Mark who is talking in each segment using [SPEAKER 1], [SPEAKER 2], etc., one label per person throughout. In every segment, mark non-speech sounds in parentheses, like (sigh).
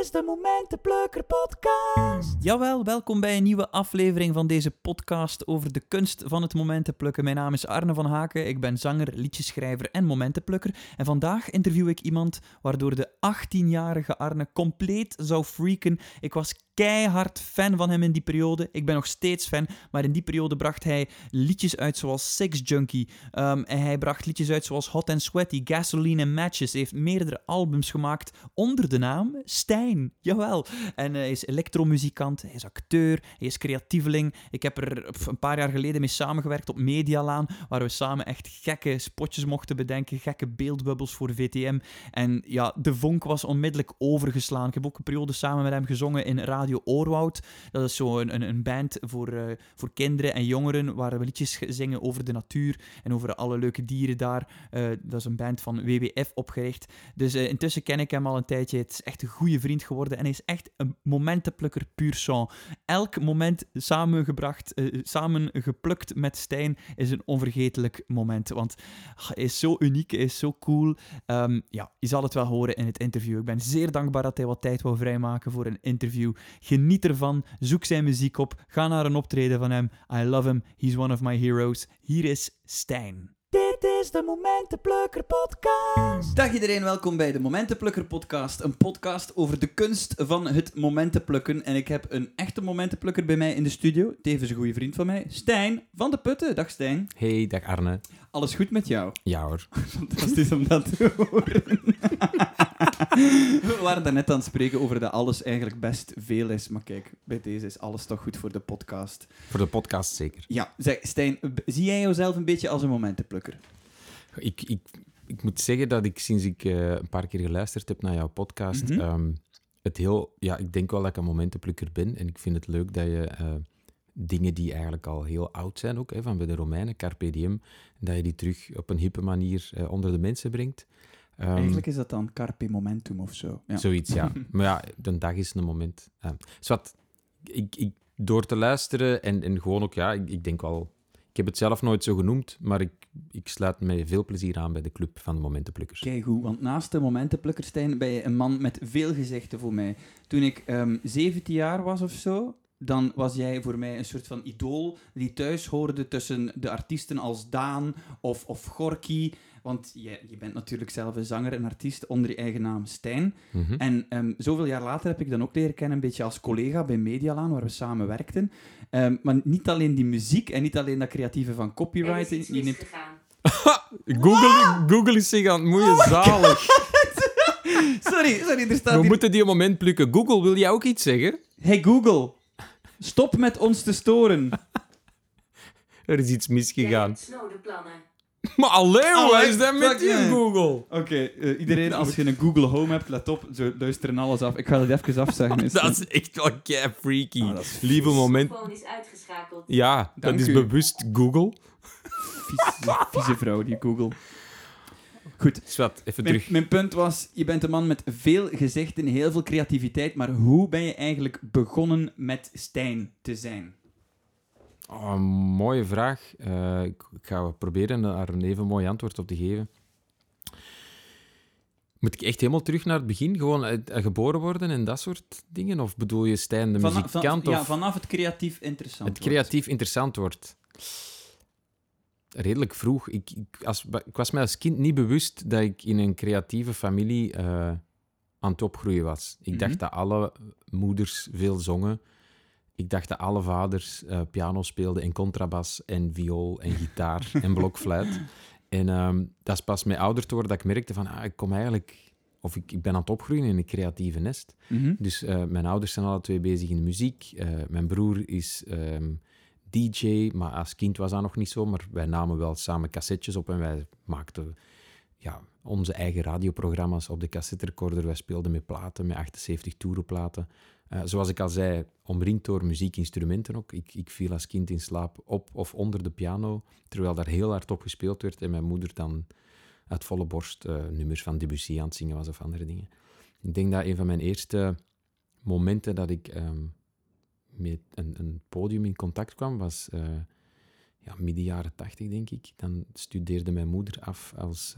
[SPEAKER 1] is de Momentenplukker podcast.
[SPEAKER 2] Jawel, welkom bij een nieuwe aflevering van deze podcast over de kunst van het momentenplukken. Mijn naam is Arne van Haken, ik ben zanger, liedjeschrijver en momentenplukker. En vandaag interview ik iemand waardoor de 18-jarige Arne compleet zou freaken. Ik was keihard fan van hem in die periode. Ik ben nog steeds fan, maar in die periode bracht hij liedjes uit zoals Sex Junkie. Um, en hij bracht liedjes uit zoals Hot and Sweaty, Gasoline and Matches. Hij heeft meerdere albums gemaakt onder de naam Stijn. Jawel. En hij is elektromuzikant, hij is acteur, hij is creatieveling. Ik heb er een paar jaar geleden mee samengewerkt op Medialaan, waar we samen echt gekke spotjes mochten bedenken, gekke beeldbubbels voor VTM. En ja, de vonk was onmiddellijk overgeslaan. Ik heb ook een periode samen met hem gezongen in Radio Oorwoud. Dat is zo een, een, band voor, uh, voor kinderen en jongeren, waar we liedjes zingen over de natuur en over alle leuke dieren daar. Uh, dat is een band van WWF opgericht. Dus uh, intussen ken ik hem al een tijdje. Het is echt een goede vriend geworden en hij is echt een momentenplukker puur sang. Elk moment samengebracht, samengeplukt met Stijn is een onvergetelijk moment. Want ach, hij is zo uniek, hij is zo cool. Um, ja, je zal het wel horen in het interview. Ik ben zeer dankbaar dat hij wat tijd wou vrijmaken voor een interview. Geniet ervan. Zoek zijn muziek op. Ga naar een optreden van hem. I love him. He's one of my heroes. Hier is Stijn.
[SPEAKER 1] Dit is de Momentenplukker podcast.
[SPEAKER 2] Dag iedereen, welkom bij de Momentenplukker podcast. Een podcast over de kunst van het momentenplukken. En ik heb een echte momentenplukker bij mij in de studio. Tevens een goede vriend van mij, Stijn van de Putten. Dag Stijn.
[SPEAKER 3] Hey, dag Arne.
[SPEAKER 2] Alles goed met jou?
[SPEAKER 3] Ja hoor.
[SPEAKER 2] Fantastisch om dat te horen. We waren daarnet aan het spreken over dat alles eigenlijk best veel is. Maar kijk, bij deze is alles toch goed voor de podcast.
[SPEAKER 3] Voor de podcast zeker.
[SPEAKER 2] Ja, zeg, Stijn, zie jij jezelf een beetje als een momentenplukker?
[SPEAKER 3] Ik, ik, ik moet zeggen dat ik sinds ik uh, een paar keer geluisterd heb naar jouw podcast, mm -hmm. um, het heel, ja, ik denk wel dat ik een momentenplukker ben. En ik vind het leuk dat je uh, dingen die eigenlijk al heel oud zijn, ook hè, van bij de Romeinen, Carpe Diem, dat je die terug op een hippe manier uh, onder de mensen brengt.
[SPEAKER 2] Um, Eigenlijk is dat dan carpe momentum of zo.
[SPEAKER 3] Ja. Zoiets, ja. (laughs) maar ja, de dag is een moment. Wat, ik, ik, door te luisteren en, en gewoon ook, ja, ik, ik, denk wel... Heb het zelf nooit zo genoemd, maar ik, ik sluit me veel plezier aan bij de club van de Momentenplukkers.
[SPEAKER 2] Kijk goed, want naast de Momentenplukkers, Stijn, ben je een man met veel gezichten voor mij. Toen ik um, 17 jaar was of zo, dan was jij voor mij een soort van idool die thuis hoorde tussen de artiesten als Daan of, of Gorky. Want je, je bent natuurlijk zelf een zanger en artiest onder je eigen naam Stijn. Mm -hmm. En um, zoveel jaar later heb ik dan ook leren kennen, een beetje als collega bij Medialaan, waar we samen werkten. Um, maar niet alleen die muziek en niet alleen dat creatieve van copywriting.
[SPEAKER 4] Je neemt... (laughs)
[SPEAKER 3] Google, Google is zich aan het moeien, oh zalig. (laughs)
[SPEAKER 2] sorry, sorry, er staat
[SPEAKER 3] We
[SPEAKER 2] hier...
[SPEAKER 3] moeten die moment plukken. Google, wil jij ook iets zeggen?
[SPEAKER 2] Hey Google, stop met ons te storen. (laughs)
[SPEAKER 3] er is iets misgegaan.
[SPEAKER 4] Snode plannen. (laughs)
[SPEAKER 3] Maar alleen, wat is dat met die Google?
[SPEAKER 2] Oké, okay, uh, iedereen, als je een Google Home hebt, let op, zo luisteren alles af. Ik ga het even afzeggen.
[SPEAKER 3] Is (laughs) dat is echt wel kei freaky. Oh, Lieve moment.
[SPEAKER 4] De is uitgeschakeld.
[SPEAKER 3] Ja, Dank dat is u. bewust Google.
[SPEAKER 2] Vieze, vieze vrouw, die Google. Goed.
[SPEAKER 3] Zwat, even
[SPEAKER 2] mijn,
[SPEAKER 3] terug.
[SPEAKER 2] Mijn punt was, je bent een man met veel gezichten, heel veel creativiteit, maar hoe ben je eigenlijk begonnen met Stijn te zijn?
[SPEAKER 3] Oh, mooie vraag. Uh, ik, ga proberen daar een even mooi antwoord op te geven. Moet ik echt helemaal terug naar het begin? Gewoon uh, geboren worden en dat soort dingen? Of bedoel je Stijn de
[SPEAKER 2] Van,
[SPEAKER 3] muzikant?
[SPEAKER 2] Van, ja,
[SPEAKER 3] of
[SPEAKER 2] vanaf het creatief interessant
[SPEAKER 3] Het creatief wordt. interessant wordt. Redelijk vroeg. Ik, ik, als, ik was mij als kind niet bewust dat ik in een creatieve familie uh, aan het opgroeien was. Ik mm -hmm. dacht dat alle moeders veel zongen. Ik dacht dat alle vaders uh, piano speelden en contrabas en viool en gitaar (laughs) en blokfluit. En um, dat is pas met ouder te worden dat ik merkte van, ah, ik kom eigenlijk... Of ik, ik ben aan het opgroeien in een creatieve nest.
[SPEAKER 2] Mhm.
[SPEAKER 3] Mm -hmm. Dus uh, mijn ouders zijn alle twee bezig in de muziek. Uh, mijn broer is um, DJ, maar als kind was dat nog niet zo. Maar wij namen wel samen cassettes op en wij maakten ja, onze eigen radioprogramma's op de cassette recorder. Wij speelden met platen, met 78 toerenplaten. Uh, zoals ik al zei, omringd door muziekinstrumenten ook. Ik, ik viel als kind in slaap op of onder de piano, terwijl daar heel hard op gespeeld werd en mijn moeder dan uit volle borst uh, nummers van Debussy aan het zingen was of andere dingen. Ik denk dat een van mijn eerste momenten dat ik um, met een, een, podium in contact kwam, was uh, ja, midden jaren tachtig, denk ik. Dan studeerde mijn moeder af als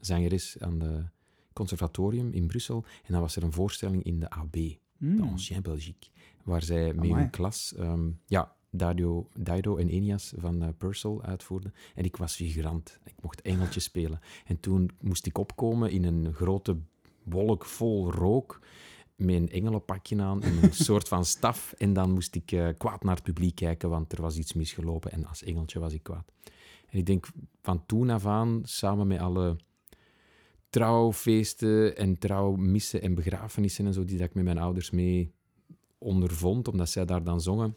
[SPEAKER 3] zangeres aan de conservatorium in Brussel. En dan was er een voorstelling in de AB, de
[SPEAKER 2] Hmm.
[SPEAKER 3] Ancien Belgique, waar zij met
[SPEAKER 2] Amai.
[SPEAKER 3] hun klas ehm, ja, Dido, Dido en Enias van eh, Purcell uitvoerden. En ik was figurant. Ik mocht engeltje (laughs) spelen. En toen moest ik opkomen in een grote wolk vol rook met een engelenpakje aan en een (laughs) soort van staf. En dan moest ik eh, kwaad naar het publiek kijken, want er was iets misgelopen. En als engeltje was ik kwaad. En ik denk van toen af aan, samen met alle trouwfeesten en trouwmissen en begrafenissen en zo, die dat ik met mijn ouders mee ondervond, omdat zij daar dan zongen,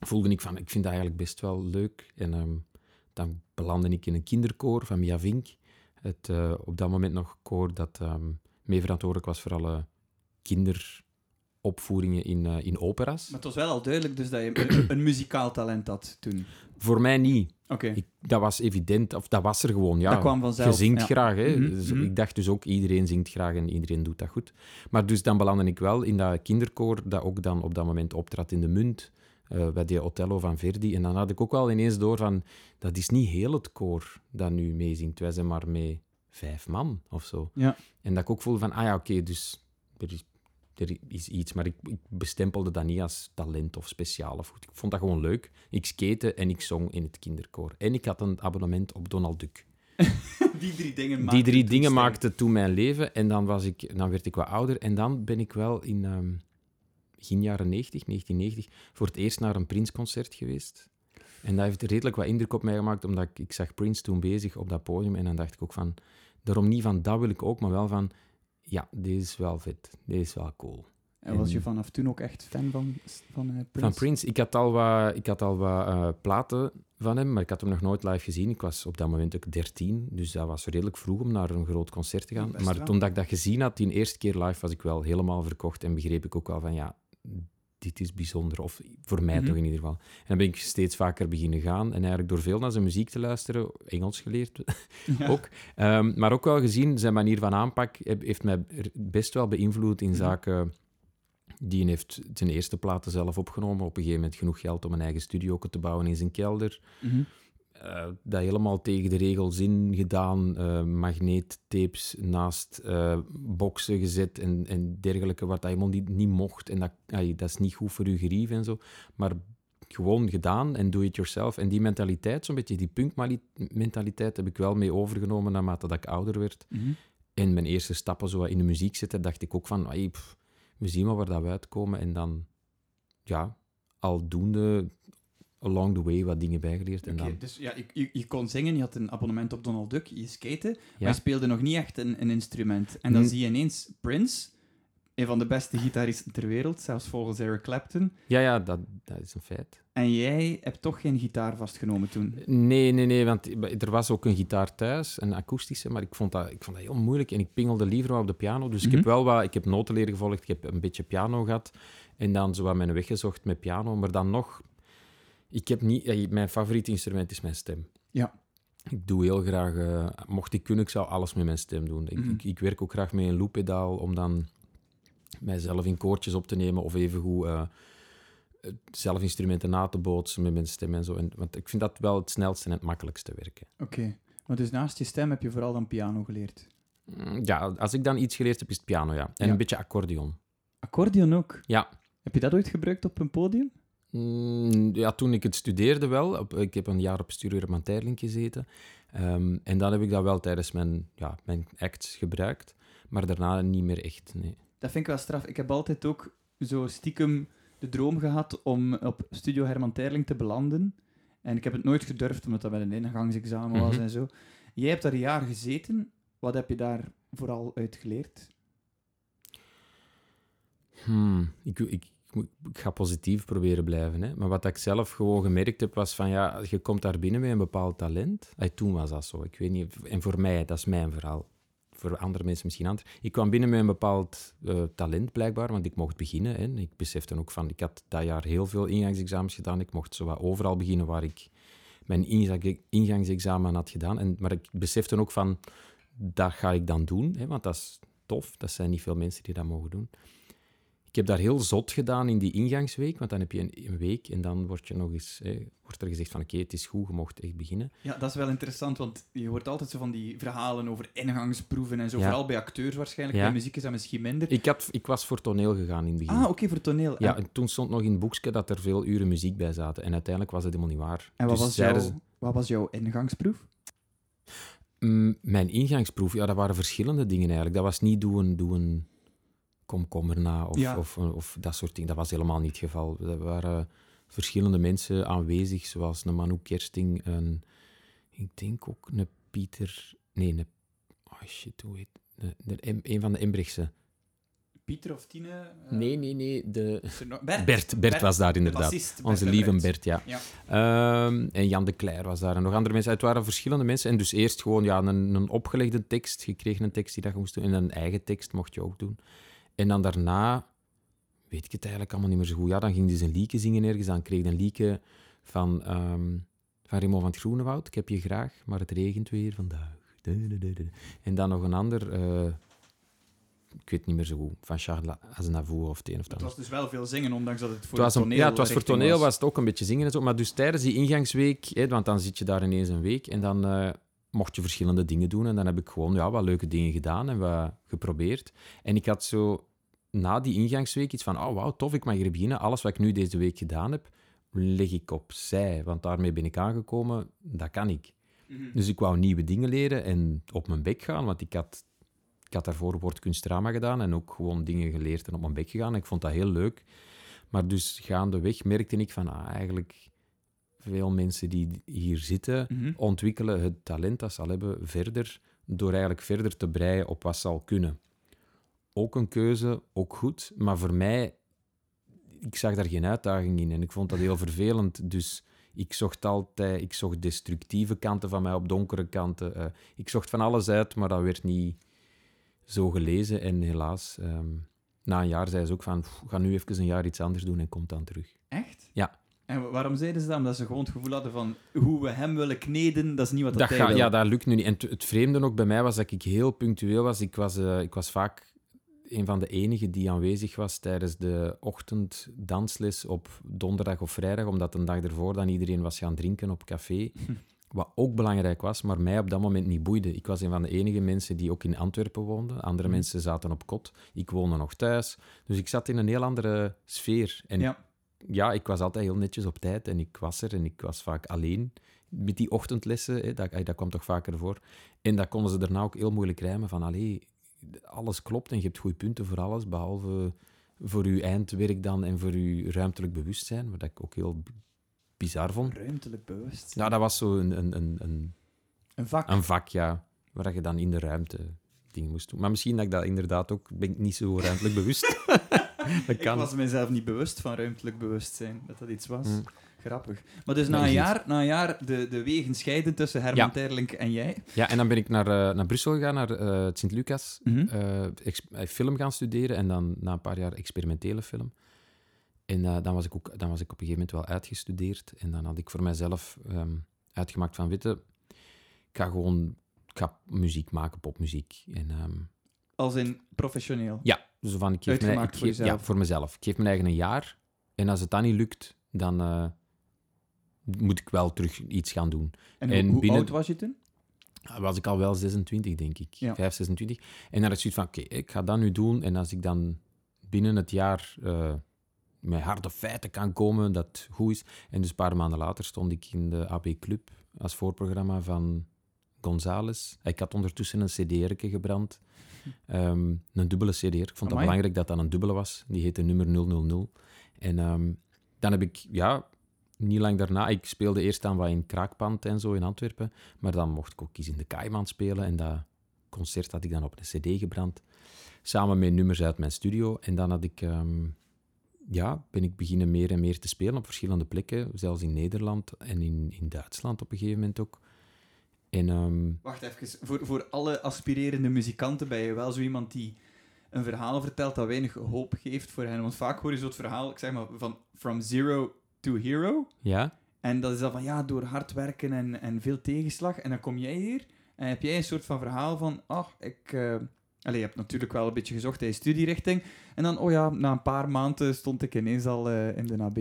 [SPEAKER 3] voelde ik van, ik vind dat eigenlijk best wel leuk. En ehm, dan belandde ik in een kinderkoor van Mia Vink. Het eh, op dat moment nog koor dat ehm, mee verantwoordelijk was voor alle kinderopvoeringen in, eh, in opera's.
[SPEAKER 2] Maar het was wel al duidelijk dus dat je een, een muzikaal talent had toen.
[SPEAKER 3] Voor mij niet.
[SPEAKER 2] Oké.
[SPEAKER 3] Dat was evident, of dat was er gewoon. Ja,
[SPEAKER 2] Dat kwam vanzelf,
[SPEAKER 3] Je zingt
[SPEAKER 2] ja.
[SPEAKER 3] graag. Hè?
[SPEAKER 2] Mhm,
[SPEAKER 3] Dus
[SPEAKER 2] mhm.
[SPEAKER 3] Ik dacht dus ook, iedereen zingt graag en iedereen doet dat goed. Maar dus dan belandde ik wel in dat kinderkoor dat ook dan op dat moment optrad in de munt. eh, bij die Othello van Verdi. En dan had ik ook wel ineens door van, dat is niet heel het koor dat nu meezingt. Wij zijn maar mee vijf man of zo.
[SPEAKER 2] Ja.
[SPEAKER 3] En dat ik ook voelde van, ah ja, oké, dus er is, er is iets. Maar ik, ik bestempelde dat niet als talent of speciaal of goed. Ik vond dat gewoon leuk. Ik skate en ik zong in het kinderkoor. En ik had een abonnement op Donald Duck. (laughs)
[SPEAKER 2] Die drie dingen
[SPEAKER 3] Die
[SPEAKER 2] maakten
[SPEAKER 3] drie
[SPEAKER 2] toen
[SPEAKER 3] dingen maakten toen mijn leven. En dan, was ik, dan werd ik wat ouder. En dan ben ik wel in ehm, begin jaren 90, 1990, voor het eerst naar een Prince-concert geweest. En dat heeft redelijk wat indruk op mij gemaakt, omdat ik, ik zag Prince toen bezig op dat podium. En dan dacht ik ook van, daarom niet van dat wil ik ook, maar wel van, ja, deze is wel vet. Deze is wel cool.
[SPEAKER 2] En was je vanaf toen ook echt fan van, van eh, Prince?
[SPEAKER 3] Van Prince. Ik had al wat, ik had al wat eh, platen van hem, maar ik had hem nog nooit live gezien. Ik was op dat moment ook 13, dus dat was redelijk vroeg om naar een groot concert te gaan.
[SPEAKER 2] Best
[SPEAKER 3] maar toen dat ik dat gezien had, die eerste keer live, was ik wel helemaal verkocht en begreep ik ook wel van ja, dit is bijzonder. Of voor mij
[SPEAKER 2] Mhm.
[SPEAKER 3] toch in ieder geval. En dan ben ik steeds vaker beginnen gaan en eigenlijk door veel naar zijn muziek te luisteren, Engels geleerd (laughs)
[SPEAKER 2] Ja.
[SPEAKER 3] ook. Ehm, maar ook wel gezien, zijn manier van aanpak heeft mij best wel beïnvloed in
[SPEAKER 2] Mhm.
[SPEAKER 3] zaken... Die heeft zijn eerste platen zelf opgenomen. Op een gegeven moment genoeg geld om een eigen studio te bouwen in zijn kelder.
[SPEAKER 2] Mhm.
[SPEAKER 3] Eh, dat helemaal tegen de regels in gedaan. eh magneettapes naast eh boxen gezet en, en dergelijke, wat dat helemaal niet, niet mocht. En dat, dat is niet goed voor uw gerief en zo. Maar gewoon gedaan en do it yourself. En die mentaliteit, zo'n beetje die punkmentaliteit, heb ik wel mee overgenomen naarmate dat ik ouder werd.
[SPEAKER 2] Mhm.
[SPEAKER 3] En mijn eerste stappen zo in de muziek zitten, dacht ik ook van, ai, pff, we zien wel waar dat we uitkomen. En dan, ja, aldoende along the way wat dingen bijgeleerd. En dan,
[SPEAKER 2] dus ja, je, je, je kon zingen, je had een abonnement op Donald Duck, je skaten, maar
[SPEAKER 3] Ja.
[SPEAKER 2] je speelde nog niet echt een, een instrument. En dan
[SPEAKER 3] Mm.
[SPEAKER 2] zie je ineens Prince, een van de beste gitaristen ter wereld, zelfs volgens Eric Clapton.
[SPEAKER 3] ja, ja dat, dat is een feit.
[SPEAKER 2] En jij hebt toch geen gitaar vastgenomen toen.
[SPEAKER 3] Nee, nee, nee, want er was ook een gitaar thuis, een akoestische, maar ik vond dat, ik vond dat heel moeilijk en ik pingelde liever wel op de piano. Dus ik heb
[SPEAKER 2] Mhm.
[SPEAKER 3] wel wat, ik heb notenleren gevolgd, ik heb een beetje piano gehad en dan zo wat mijn weg gezocht met piano, maar dan nog, ik heb niet, eh, mijn favoriete instrument is mijn stem.
[SPEAKER 2] Ja.
[SPEAKER 3] Ik doe heel graag, eh, mocht ik kunnen, ik zou alles met mijn stem doen. Ik,
[SPEAKER 2] Mhm.
[SPEAKER 3] ik, ik werk ook graag met een looppedaal om dan mijzelf in koortjes op te nemen of evengoed eh eh, zelf instrumenten na te bootsen met mijn stem en zo. En, want ik vind dat wel het snelste en het makkelijkste werken.
[SPEAKER 2] Oké. Maar dus naast je stem heb je vooral dan piano geleerd.
[SPEAKER 3] Mm, Ja, als ik dan iets geleerd heb, is het piano, ja. En
[SPEAKER 2] Ja.
[SPEAKER 3] een beetje accordeon.
[SPEAKER 2] Accordeon ook.
[SPEAKER 3] Ja.
[SPEAKER 2] Heb je dat ooit gebruikt op een podium?
[SPEAKER 3] Mm, ja, toen ik het studeerde wel. Ik heb een jaar op Studio Herman Teirling gezeten. Ehm, en dan heb ik dat wel tijdens mijn, ja, mijn acts gebruikt. Maar daarna niet meer echt, nee.
[SPEAKER 2] Dat vind ik wel straf. Ik heb altijd ook zo stiekem de droom gehad om op Studio Herman Terling te belanden. En ik heb het nooit gedurfd, omdat dat met een ingangsexamen was
[SPEAKER 3] Mhm.
[SPEAKER 2] en zo. Jij hebt daar een jaar gezeten. Wat heb je daar vooral uit geleerd?
[SPEAKER 3] Hmm, ik, ik, ik, ga positief proberen blijven. Hè. Maar wat ik zelf gewoon gemerkt heb, was van ja, je komt daar binnen met een bepaald talent. Ay, toen was dat zo. Ik weet niet, en voor mij, dat is mijn verhaal. Voor andere mensen misschien anders. Ik kwam binnen met een bepaald eh, talent blijkbaar, want ik mocht beginnen. Hè. Ik besefte ook van, ik had dat jaar heel veel ingangsexamens gedaan. Ik mocht zo wat overal beginnen waar ik mijn ingang- ingangsexamen had gedaan. En, maar ik besefte ook van, dat ga ik dan doen, hè, want dat is tof. Dat zijn niet veel mensen die dat mogen doen. Ik heb daar heel zot gedaan in die ingangsweek, want dan heb je een, een week en dan wordt, je nog eens, hè, wordt er gezegd van oké, het is goed, je mocht echt beginnen.
[SPEAKER 2] Ja, dat is wel interessant, want je hoort altijd zo van die verhalen over ingangsproeven en zo.
[SPEAKER 3] Ja.
[SPEAKER 2] Vooral bij acteurs waarschijnlijk.
[SPEAKER 3] Ja.
[SPEAKER 2] Bij muziek is dat misschien minder.
[SPEAKER 3] Ik, had, ik was voor toneel gegaan in het begin.
[SPEAKER 2] Ah, oké, voor toneel.
[SPEAKER 3] Ja,
[SPEAKER 2] En,
[SPEAKER 3] en toen stond nog in het boekje dat er veel uren muziek bij zaten. En uiteindelijk was het helemaal niet waar.
[SPEAKER 2] en wat,
[SPEAKER 3] Dus
[SPEAKER 2] was jouw,
[SPEAKER 3] ze-
[SPEAKER 2] wat was jouw ingangsproef?
[SPEAKER 3] Mm, mijn ingangsproef, ja, dat waren verschillende dingen eigenlijk. Dat was niet doen, doen komkommer na of,
[SPEAKER 2] Ja.
[SPEAKER 3] of, of dat soort dingen. Dat was helemaal niet het geval. Er waren verschillende mensen aanwezig, zoals een Manu Kersting, een, ik denk ook een Pieter... Nee, een... Oh shit, hoe heet... Een, een, een van de Embrechtse.
[SPEAKER 2] Pieter of Tine? eh,
[SPEAKER 3] Nee, nee, nee. De...
[SPEAKER 2] er Bert.
[SPEAKER 3] Bert, Bert was daar
[SPEAKER 2] de
[SPEAKER 3] inderdaad.
[SPEAKER 2] bassist, Bert
[SPEAKER 3] Onze lieve
[SPEAKER 2] Bruid.
[SPEAKER 3] Bert, ja.
[SPEAKER 2] Ja.
[SPEAKER 3] Ehm, en Jan de Cler was daar en nog andere mensen. Het waren verschillende mensen. En dus eerst gewoon ja, een, een opgelegde tekst. Je kreeg een tekst die dat je moest doen. En een eigen tekst mocht je ook doen. En dan daarna, weet ik het eigenlijk allemaal niet meer zo goed. Ja, dan ging dus een liedje zingen ergens. Dan kreeg je een liedje van, ehm van Remo van het Groenewoud. Ik heb je graag, maar het regent weer vandaag. En dan nog een ander, eh, ik weet niet meer zo goed, van Charles Aznavour of het een of het
[SPEAKER 2] Het was dus wel veel zingen, ondanks dat het voor
[SPEAKER 3] Het was, een,
[SPEAKER 2] toneel
[SPEAKER 3] ja, het was voor toneel was het ook een beetje zingen en zo. Maar dus tijdens die ingangsweek, hè, want dan zit je daar ineens een week en dan eh, mocht je verschillende dingen doen. En dan heb ik gewoon ja, wat leuke dingen gedaan en wat geprobeerd. En ik had zo na die ingangsweek iets van, oh wauw, tof, ik mag hier beginnen. Alles wat ik nu deze week gedaan heb, leg ik opzij. Want daarmee ben ik aangekomen, dat kan ik.
[SPEAKER 2] Mhm.
[SPEAKER 3] Dus ik wou nieuwe dingen leren en op mijn bek gaan, want ik had, ik had daarvoor woordkunstdrama gedaan en ook gewoon dingen geleerd en op mijn bek gegaan. Ik vond dat heel leuk. Maar dus gaandeweg merkte ik van, ah, eigenlijk veel mensen die hier zitten,
[SPEAKER 2] Mhm.
[SPEAKER 3] ontwikkelen het talent dat ze al hebben verder, door eigenlijk verder te breien op wat ze al kunnen. Ook een keuze, ook goed, maar voor mij, ik zag daar geen uitdaging in en ik vond dat heel vervelend. Dus ik zocht altijd, ik zocht destructieve kanten van mij op donkere kanten. eh, ik zocht van alles uit, maar dat werd niet zo gelezen. En helaas, ehm, na een jaar zei ze ook van, "Pff, ga nu even een jaar iets anders doen en komt dan terug.
[SPEAKER 2] Echt?
[SPEAKER 3] Ja.
[SPEAKER 2] En wa- waarom zeiden ze dat? Omdat ze gewoon het gevoel hadden van hoe we hem willen kneden, dat is niet wat dat,
[SPEAKER 3] Dat
[SPEAKER 2] hij
[SPEAKER 3] ga,
[SPEAKER 2] wil.
[SPEAKER 3] ja, dat lukt nu niet. En het vreemde ook bij mij was dat ik heel punctueel was. Ik was, eh, ik was vaak een van de enigen die aanwezig was tijdens de ochtenddansles op donderdag of vrijdag, omdat een dag ervoor dan iedereen was gaan drinken op café. (laughs) Wat ook belangrijk was, maar mij op dat moment niet boeide. Ik was een van de enige mensen die ook in Antwerpen woonden. Andere
[SPEAKER 2] Mhm.
[SPEAKER 3] mensen zaten op kot. Ik woonde nog thuis. Dus ik zat in een heel andere sfeer. En
[SPEAKER 2] Ja.
[SPEAKER 3] Ja, ik was altijd heel netjes op tijd en ik was er en ik was vaak alleen met die ochtendlessen. Hè, dat, dat kwam toch vaker voor. En dat konden ze daarna ook heel moeilijk rijmen van allee, alles klopt en je hebt goede punten voor alles, behalve voor uw eindwerk dan en voor uw ruimtelijk bewustzijn, wat ik ook heel bizar vond.
[SPEAKER 2] Ruimtelijk bewust.
[SPEAKER 3] Nou, dat was zo een, een, een, een,
[SPEAKER 2] Een vak.
[SPEAKER 3] een vak, ja, waar je dan in de ruimte dingen moest doen. Maar misschien dat ik dat inderdaad ook, ben ik niet zo ruimtelijk bewust. (laughs) (laughs) dat
[SPEAKER 2] Ik was mezelf niet bewust van ruimtelijk bewustzijn, dat dat iets was.
[SPEAKER 3] Mm.
[SPEAKER 2] Grappig. Maar dus na een jaar, na een jaar de, de wegen scheiden tussen Herman
[SPEAKER 3] Ja.
[SPEAKER 2] Terlink en jij.
[SPEAKER 3] Ja, en dan ben ik naar, eh, naar Brussel gegaan, naar eh, het Sint-Lucas.
[SPEAKER 2] Mhm.
[SPEAKER 3] eh, film gaan studeren en dan na een paar jaar experimentele film. En eh, dan, was ik ook, dan was ik op een gegeven moment wel uitgestudeerd. En dan had ik voor mezelf ehm, uitgemaakt van, witte, ik ga gewoon ik ga muziek maken, popmuziek. En, ehm,
[SPEAKER 2] Als in professioneel.
[SPEAKER 3] ja, zo van, ik geef mijn, ik
[SPEAKER 2] voor
[SPEAKER 3] geef-. Ja, voor mezelf. Ik geef mijn eigen een jaar. En als het dan niet lukt, dan eh, moet ik wel terug iets gaan doen.
[SPEAKER 2] En,
[SPEAKER 3] En
[SPEAKER 2] hoe,
[SPEAKER 3] binnen-
[SPEAKER 2] oud was je toen?
[SPEAKER 3] Ah, was ik al wel 26, denk ik.
[SPEAKER 2] Ja.
[SPEAKER 3] 5, 26. En dan had ik zoiets van, oké, ik ga dat nu doen. En als ik dan binnen het jaar eh, met harde feiten kan komen, dat goed is. En dus een paar maanden later stond ik in de AB Club als voorprogramma van Gonzales. Ik had ondertussen een cd'erke gebrand. Ehm, een dubbele cd'er. Ik vond het belangrijk dat dat een dubbele was. Die heette nummer 000. En ehm, dan heb ik, ja, niet lang daarna... Ik speelde eerst dan wat in Kraakpand en zo in Antwerpen. Maar dan mocht ik ook eens in de Kaiman spelen. En dat concert had ik dan op een cd gebrand. Samen met nummers uit mijn studio. En dan had ik, ehm, ja, ben ik beginnen meer en meer te spelen op verschillende plekken. Zelfs in Nederland en in, in Duitsland op een gegeven moment ook. Ehm,
[SPEAKER 2] Wacht even. Voor, voor alle aspirerende muzikanten ben je wel zo iemand die een verhaal vertelt dat weinig hoop geeft voor hen. Want vaak hoor je zo het verhaal, ik zeg maar, van from zero to hero.
[SPEAKER 3] ja,
[SPEAKER 2] En dat is dan van, ja, door hard werken en, en veel tegenslag. En dan kom jij hier en heb jij een soort van verhaal van, ach, ik, eh, Allee, je hebt natuurlijk wel een beetje gezocht in je studierichting. En dan, oh ja, na een paar maanden stond ik ineens al eh, in de AB.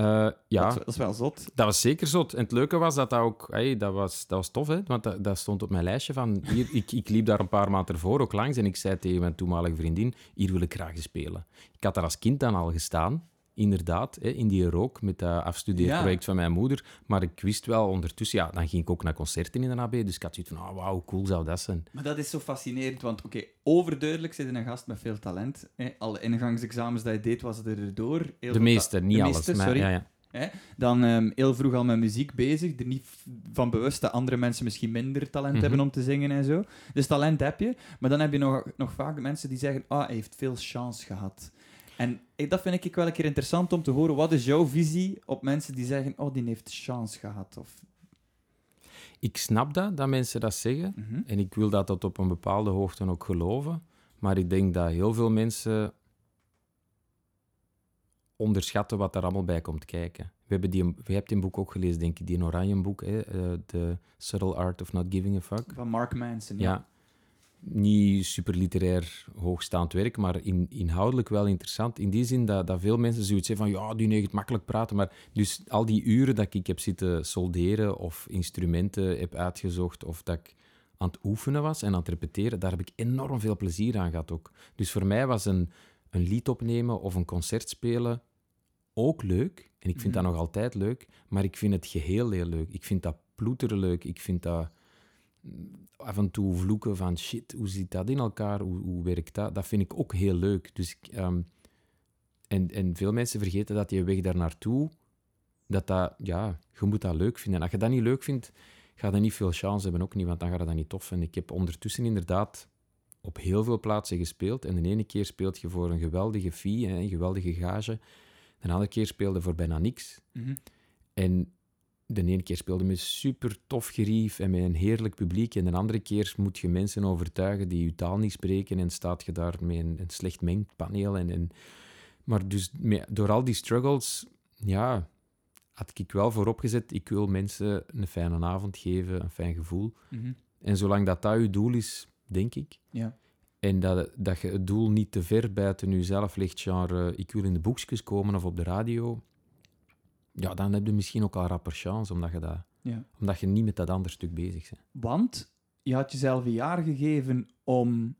[SPEAKER 3] Eh, ja,
[SPEAKER 2] Dat, is wel zot.
[SPEAKER 3] Dat was zeker zot. En het leuke was dat dat ook... hey, dat, was, dat was tof, hè. Want dat, dat stond op mijn lijstje van... Hier, ik, ik liep daar een paar maanden ervoor ook langs en ik zei tegen mijn toenmalige vriendin... Hier wil ik graag spelen. Ik had daar als kind dan al gestaan. Inderdaad, hè, in die rook met dat afstudeerproject van mijn moeder. Maar ik wist wel ondertussen... Ja, dan ging ik ook naar concerten in de AB. Dus ik had zoiets van... Oh, wauw, cool zou dat zijn.
[SPEAKER 2] Maar dat is zo fascinerend, want oké, overduidelijk zit een gast met veel talent. Hè. Alle ingangsexamens dat je deed, was het erdoor. Heel
[SPEAKER 3] De meeste, niet
[SPEAKER 2] de
[SPEAKER 3] alles.
[SPEAKER 2] meeste,
[SPEAKER 3] maar,
[SPEAKER 2] sorry.
[SPEAKER 3] ja, ja.
[SPEAKER 2] Dan ehm, heel vroeg al met muziek bezig. Er niet van bewust dat andere mensen misschien minder talent
[SPEAKER 3] Mhm.
[SPEAKER 2] hebben om te zingen en zo. Dus talent heb je. Maar dan heb je nog, nog vaak mensen die zeggen: Ah, hij heeft veel chance gehad. En ik, dat vind ik wel een keer interessant om te horen. Wat is jouw visie op mensen die zeggen: Oh, die heeft chance gehad? Of,
[SPEAKER 3] Ik snap dat, dat mensen dat zeggen.
[SPEAKER 2] Mhm.
[SPEAKER 3] En ik wil dat tot op een bepaalde hoogte ook geloven. Maar ik denk dat heel veel mensen onderschatten wat er allemaal bij komt kijken. We hebben die, je hebt die boek ook gelezen, denk ik, die oranje boek, hè, eh, The Subtle Art of Not Giving a Fuck.
[SPEAKER 2] Van Mark Manson.
[SPEAKER 3] Ja. Niet super literair hoogstaand werk, maar in, inhoudelijk wel interessant. In die zin dat, dat veel mensen zoiets zeggen van ja, die neigt makkelijk praten. Maar dus al die uren dat ik heb zitten solderen of instrumenten heb uitgezocht of dat ik aan het oefenen was en aan het repeteren, daar heb ik enorm veel plezier aan gehad ook. Dus voor mij was een, een lied opnemen of een concert spelen ook leuk. En ik vind
[SPEAKER 2] Mhm.
[SPEAKER 3] dat nog altijd leuk, maar ik vind het geheel heel leuk. Ik vind dat ploeteren leuk. Ik vind dat af en toe vloeken van shit, hoe zit dat in elkaar? Hoe, hoe werkt dat? Dat vind ik ook heel leuk. Dus ik, ehm, en, en veel mensen vergeten dat die weg daar naartoe, dat dat, ja, je moet dat leuk vinden. En als je dat niet leuk vindt, ga je niet veel chance hebben, ook niet, want dan gaat dat niet tof vinden. Ik heb ondertussen inderdaad op heel veel plaatsen gespeeld. En de ene keer speelt je voor een geweldige fee, een geweldige gage. De andere keer speelde voor bijna niks.
[SPEAKER 2] Mhm.
[SPEAKER 3] En de ene keer speelde met super tof gerief en met een heerlijk publiek. En de andere keer moet je mensen overtuigen die je taal niet spreken. En staat je daar met een, een slecht mengpaneel. En, en, maar dus met- door al die struggles, ja, had ik wel voorop gezet. Ik wil mensen een fijne avond geven, een fijn gevoel.
[SPEAKER 2] Mhm.
[SPEAKER 3] En zolang dat dat je doel is, denk ik.
[SPEAKER 2] Ja.
[SPEAKER 3] En dat, dat je het doel niet te ver buiten jezelf ligt, genre ik wil in de boekjes komen of op de radio, ja, dan heb je misschien ook al rapper chance, omdat je, dat,
[SPEAKER 2] Ja.
[SPEAKER 3] omdat je niet met dat andere stuk bezig bent.
[SPEAKER 2] Want je had jezelf een jaar gegeven om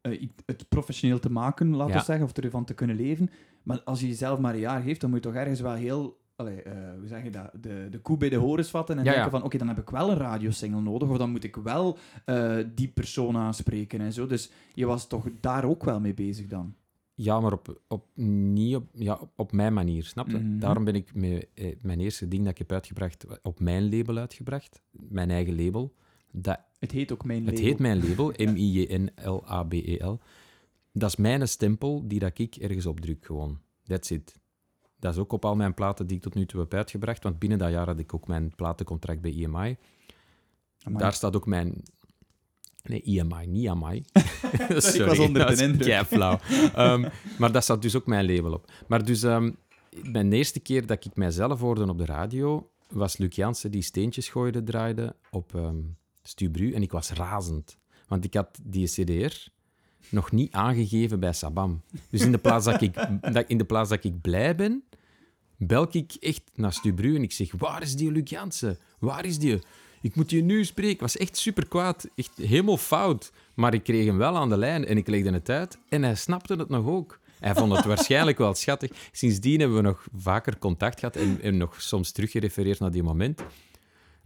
[SPEAKER 2] eh, het professioneel te maken, laten we
[SPEAKER 3] Ja.
[SPEAKER 2] zeggen, of ervan te kunnen leven. Maar als je jezelf maar een jaar geeft, dan moet je toch ergens wel heel... Allee, eh, hoe zeg je dat? De, de koe bij de horens vatten en
[SPEAKER 3] Ja,
[SPEAKER 2] denken van, oké, dan heb ik wel een radiosingle nodig, of dan moet ik wel eh, die persoon aanspreken en zo. Dus je was toch daar ook wel mee bezig dan?
[SPEAKER 3] Ja, maar op, op, niet op, ja, op, op mijn manier, snap je?
[SPEAKER 2] Mhm.
[SPEAKER 3] Daarom ben ik eh, mijn eerste ding dat ik heb uitgebracht, op mijn label uitgebracht. Mijn eigen label. Dat
[SPEAKER 2] Het heet ook Mijn
[SPEAKER 3] Het
[SPEAKER 2] Label.
[SPEAKER 3] heet mijn label, (laughs) M-I-J-N-L-A-B-E-L. E Dat is mijn stempel die dat ik ergens op druk, gewoon. That's it. Dat is ook op al mijn platen die ik tot nu toe heb uitgebracht, want binnen dat jaar had ik ook mijn platencontract bij EMI.
[SPEAKER 2] Amai.
[SPEAKER 3] Daar staat ook mijn... Nee, EMI, niet EMI. (laughs)
[SPEAKER 2] Ik was onder
[SPEAKER 3] dat
[SPEAKER 2] de indruk.
[SPEAKER 3] keiflauw. Ehm, maar daar staat dus ook mijn label op. Maar dus, ehm, mijn eerste keer dat ik mijzelf hoorde op de radio, was Luc Jansen die steentjes gooide, draaide op ehm Stubru. En ik was razend. Want ik had die CDR nog niet aangegeven bij Sabam. Dus in de plaats dat ik, (laughs) dat, in de plaats dat ik blij ben, bel ik echt naar Stubru en ik zeg, waar is die Luc Jansen? Waar is die? Ik moet je nu spreken. Ik was echt super kwaad. Echt helemaal fout. Maar ik kreeg hem wel aan de lijn en ik legde het uit. En hij snapte het nog ook. Hij vond het (laughs) waarschijnlijk wel schattig. Sindsdien hebben we nog vaker contact gehad en, en nog soms teruggerefereerd naar die moment.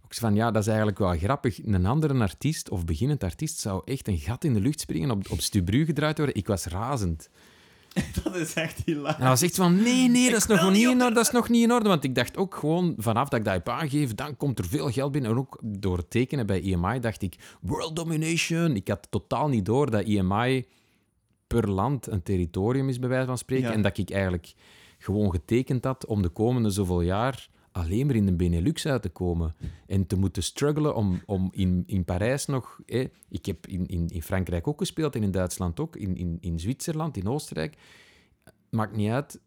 [SPEAKER 3] Ook van, ja, dat is eigenlijk wel grappig. Een andere artiest of beginnend artiest zou echt een gat in de lucht springen, op, op Stubru gedraaid worden. Ik was razend. (laughs)
[SPEAKER 2] Dat is echt hilarisch.
[SPEAKER 3] En hij was echt van, nee, nee, dat is, nog niet in orde, dat is nog niet in orde. Want ik dacht ook gewoon, vanaf dat ik dat heb aangegeven, dan komt er veel geld binnen. En ook door het tekenen bij EMI dacht ik, world domination. Ik had totaal niet door dat EMI per land een territorium is, bij wijze van spreken.
[SPEAKER 2] Ja.
[SPEAKER 3] En dat ik eigenlijk gewoon getekend had om de komende zoveel jaar alleen maar in de Benelux uit te komen. En te moeten struggelen om, om in, in Parijs nog... Hè, ik heb in, in, in Frankrijk ook gespeeld en in Duitsland ook, in, in, in Zwitserland, in Oostenrijk. Maakt niet uit.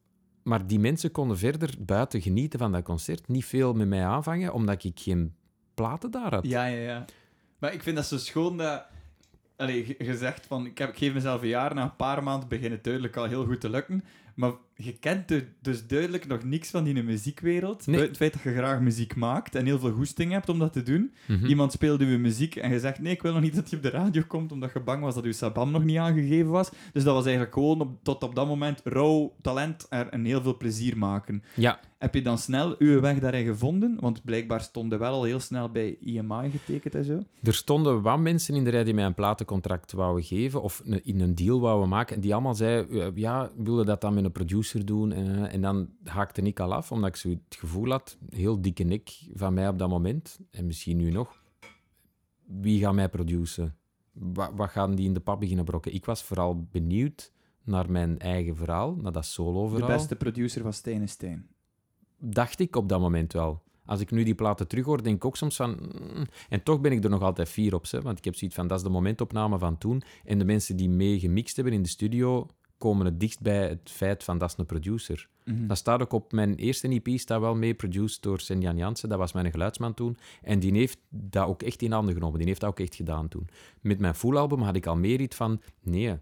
[SPEAKER 3] Maar die mensen konden verder buiten genieten van dat concert. Niet veel met mij aanvangen, omdat ik geen platen daar had.
[SPEAKER 2] Ja, ja, ja. Maar ik vind dat zo schoon dat... allee, zegt van, ik, heb, ik geef mezelf een jaar, na een paar maanden begint het duidelijk al heel goed te lukken. Maar je kent du- dus duidelijk nog niks van die muziekwereld.
[SPEAKER 3] Nee.
[SPEAKER 2] Het feit dat je graag muziek maakt en heel veel goesting hebt om dat te doen.
[SPEAKER 3] Mhm.
[SPEAKER 2] Iemand speelde je muziek en je zegt, nee, ik wil nog niet dat hij op de radio komt, omdat je bang was dat je sabam nog niet aangegeven was. Dus dat was eigenlijk gewoon op, tot op dat moment rauw talent er- en heel veel plezier maken.
[SPEAKER 3] Ja,
[SPEAKER 2] Heb je dan snel je weg daarin gevonden? Want blijkbaar stonden wel al heel snel bij EMI getekend en zo.
[SPEAKER 3] er stonden wat mensen in de rij die mij een platencontract wouden geven of in een deal wouden maken. En die allemaal zeiden, eh, ja, willen dat dan met een producer doen? En, eh, en dan haakte ik al af, omdat ik zo het gevoel had, heel dikke nek van mij op dat moment, en misschien nu nog, wie gaat mij produceren? Wat, wat gaan die in de pap beginnen brokken? Ik was vooral benieuwd naar mijn eigen verhaal, naar dat solo-verhaal.
[SPEAKER 2] De beste producer was Stijn en Stijn.
[SPEAKER 3] dacht ik op dat moment wel. Als ik nu die platen terughoor, denk ik ook soms van... mm, En toch ben ik er nog altijd fier op, hè, want ik heb zoiets van, dat is de momentopname van toen. En de mensen die mee gemixt hebben in de studio, komen het dichtst bij het feit van, dat is een producer.
[SPEAKER 2] Mhm.
[SPEAKER 3] Dat staat ook op mijn eerste EP, staat wel mee, produced door Senjan Jansen, dat was mijn geluidsman toen. En die heeft dat ook echt in handen genomen, die heeft dat ook echt gedaan toen. Met mijn full album had ik al meer iets van, nee,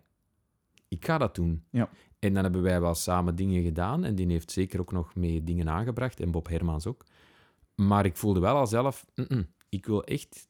[SPEAKER 3] ik ga dat doen.
[SPEAKER 2] Ja.
[SPEAKER 3] En dan hebben wij wel samen dingen gedaan. En die heeft zeker ook nog mee dingen aangebracht. En Bob Hermans ook. Maar ik voelde wel al zelf... "Mm-mm, ik wil echt...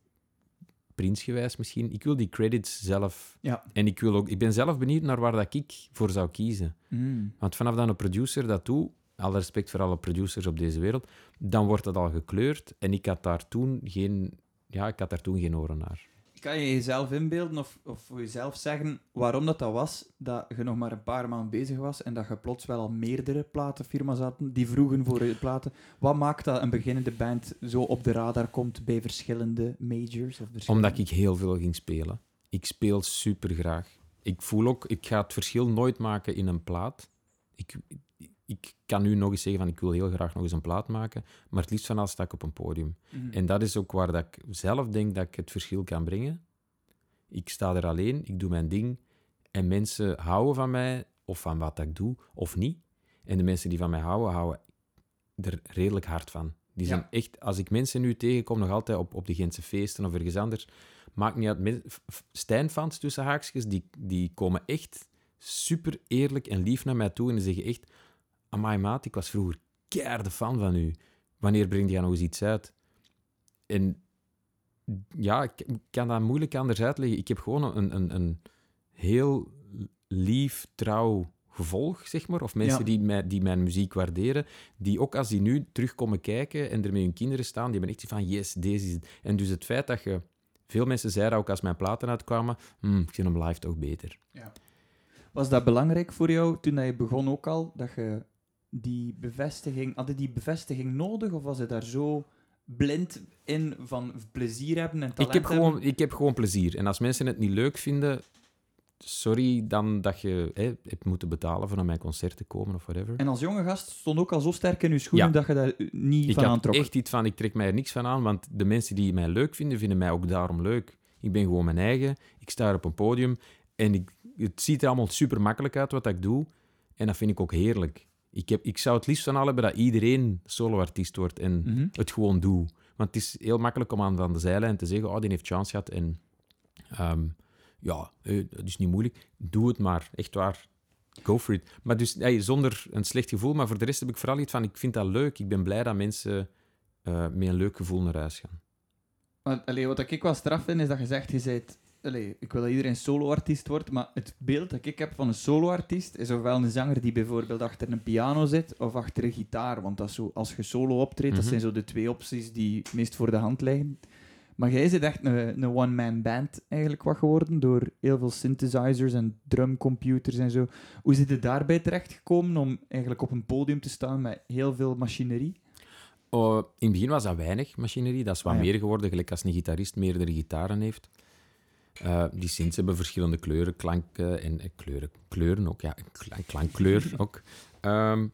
[SPEAKER 3] Prinsgewijs misschien. Ik wil die credits zelf...
[SPEAKER 2] Ja.
[SPEAKER 3] En ik, wil ook, ik ben zelf benieuwd naar waar dat ik voor zou kiezen.
[SPEAKER 2] Mm.
[SPEAKER 3] Want vanaf dat een producer dat doet... Alle respect voor alle producers op deze wereld. Dan wordt dat al gekleurd. En ik had daar toen geen... Ja, ik had daar toen geen oren naar.
[SPEAKER 2] Kan je jezelf inbeelden of, of voor jezelf zeggen waarom dat, dat was dat je nog maar een paar maanden bezig was en dat je plots wel al meerdere platenfirma's hadden die vroegen voor je platen? Wat maakt dat een beginnende band zo op de radar komt bij verschillende majors? Of.
[SPEAKER 3] Omdat ik heel veel ging spelen. Ik speel super graag. Ik voel ook, ik ga het verschil nooit maken in een plaat. Ik, ik kan nu nog eens zeggen van ik wil heel graag nog eens een plaat maken, maar het liefst van alles sta ik op een podium.
[SPEAKER 2] Mhm.
[SPEAKER 3] En dat is ook waar dat ik zelf denk dat ik het verschil kan brengen. Ik sta er alleen, ik doe mijn ding en mensen houden van mij of van wat ik doe of niet. En de mensen die van mij houden, houden er redelijk hard van. Die zijn
[SPEAKER 2] Ja.
[SPEAKER 3] echt, als ik mensen nu tegenkom, nog altijd op, op de Gentse feesten of ergens anders, maakt niet uit. Stijn-fans tussen haakjes, die, die komen echt super eerlijk en lief naar mij toe en die zeggen echt, amai maat, ik was vroeger keiharde fan van u. Wanneer brengt jij nog eens iets uit? En ja, ik kan dat moeilijk anders uitleggen. Ik heb gewoon een, een, een heel lief, trouw gevolg, zeg maar. Of mensen
[SPEAKER 2] Ja.
[SPEAKER 3] die, mij, die mijn muziek waarderen, die ook als die nu terugkomen kijken en er met hun kinderen staan, die hebben echt van, yes, deze is het. En dus het feit dat je... Veel mensen zeiden ook als mijn platen uitkwamen, "Hmm, ik vind hem live toch beter.
[SPEAKER 2] Was dat belangrijk voor jou toen je begon ook al, dat je die bevestiging... Had die bevestiging nodig of was je daar zo blind in van plezier hebben en talent
[SPEAKER 3] Ik heb, gewoon, ik heb gewoon plezier. En als mensen het niet leuk vinden, sorry dan dat je hè, hebt moeten betalen voor naar mijn concert te komen of whatever.
[SPEAKER 2] En als jonge gast stond ook al zo sterk in je schoenen
[SPEAKER 3] Ja.
[SPEAKER 2] dat je daar niet
[SPEAKER 3] Ik
[SPEAKER 2] van
[SPEAKER 3] had
[SPEAKER 2] aantrok.
[SPEAKER 3] echt iets van, ik trek mij er niks van aan, want de mensen die mij leuk vinden, vinden mij ook daarom leuk. Ik ben gewoon mijn eigen, ik sta er op een podium en ik, het ziet er allemaal super makkelijk uit wat ik doe. En dat vind ik ook heerlijk. Ik, heb, ik zou het liefst van al hebben dat iedereen soloartiest wordt en
[SPEAKER 2] Mhm.
[SPEAKER 3] het gewoon doe. Want het is heel makkelijk om aan van de zijlijn te zeggen, oh, die heeft chance gehad en ehm, ja, eh, dat is niet moeilijk. Doe het maar, echt waar. Go for it. Maar dus hey, zonder een slecht gevoel, maar voor de rest heb ik vooral iets van, ik vind dat leuk. Ik ben blij dat mensen eh, met een leuk gevoel naar huis gaan.
[SPEAKER 2] Want, allee, wat ik wel straf vind, is dat je zegt, je bent... Allee, ik wil dat iedereen solo-artiest wordt, maar het beeld dat ik heb van een solo-artiest is ofwel een zanger die bijvoorbeeld achter een piano zit, of achter een gitaar. Want dat is zo, als je solo optreedt, dat
[SPEAKER 3] Mhm.
[SPEAKER 2] zijn zo de twee opties die het meest voor de hand liggen. Maar jij zit echt een, een one-man band eigenlijk wat geworden, door heel veel synthesizers en drumcomputers en zo. Hoe zit je daarbij terechtgekomen om eigenlijk op een podium te staan met heel veel machinerie?
[SPEAKER 3] Oh, in het begin was dat weinig machinerie. Dat is wat
[SPEAKER 2] Ah, ja.
[SPEAKER 3] meer geworden, gelijk als een gitarist meerdere gitaren heeft. Eh, die synths hebben verschillende kleuren, klanken en eh, kleuren. Kleuren ook, ja. kla- Klankkleur (laughs) ook. Ehm,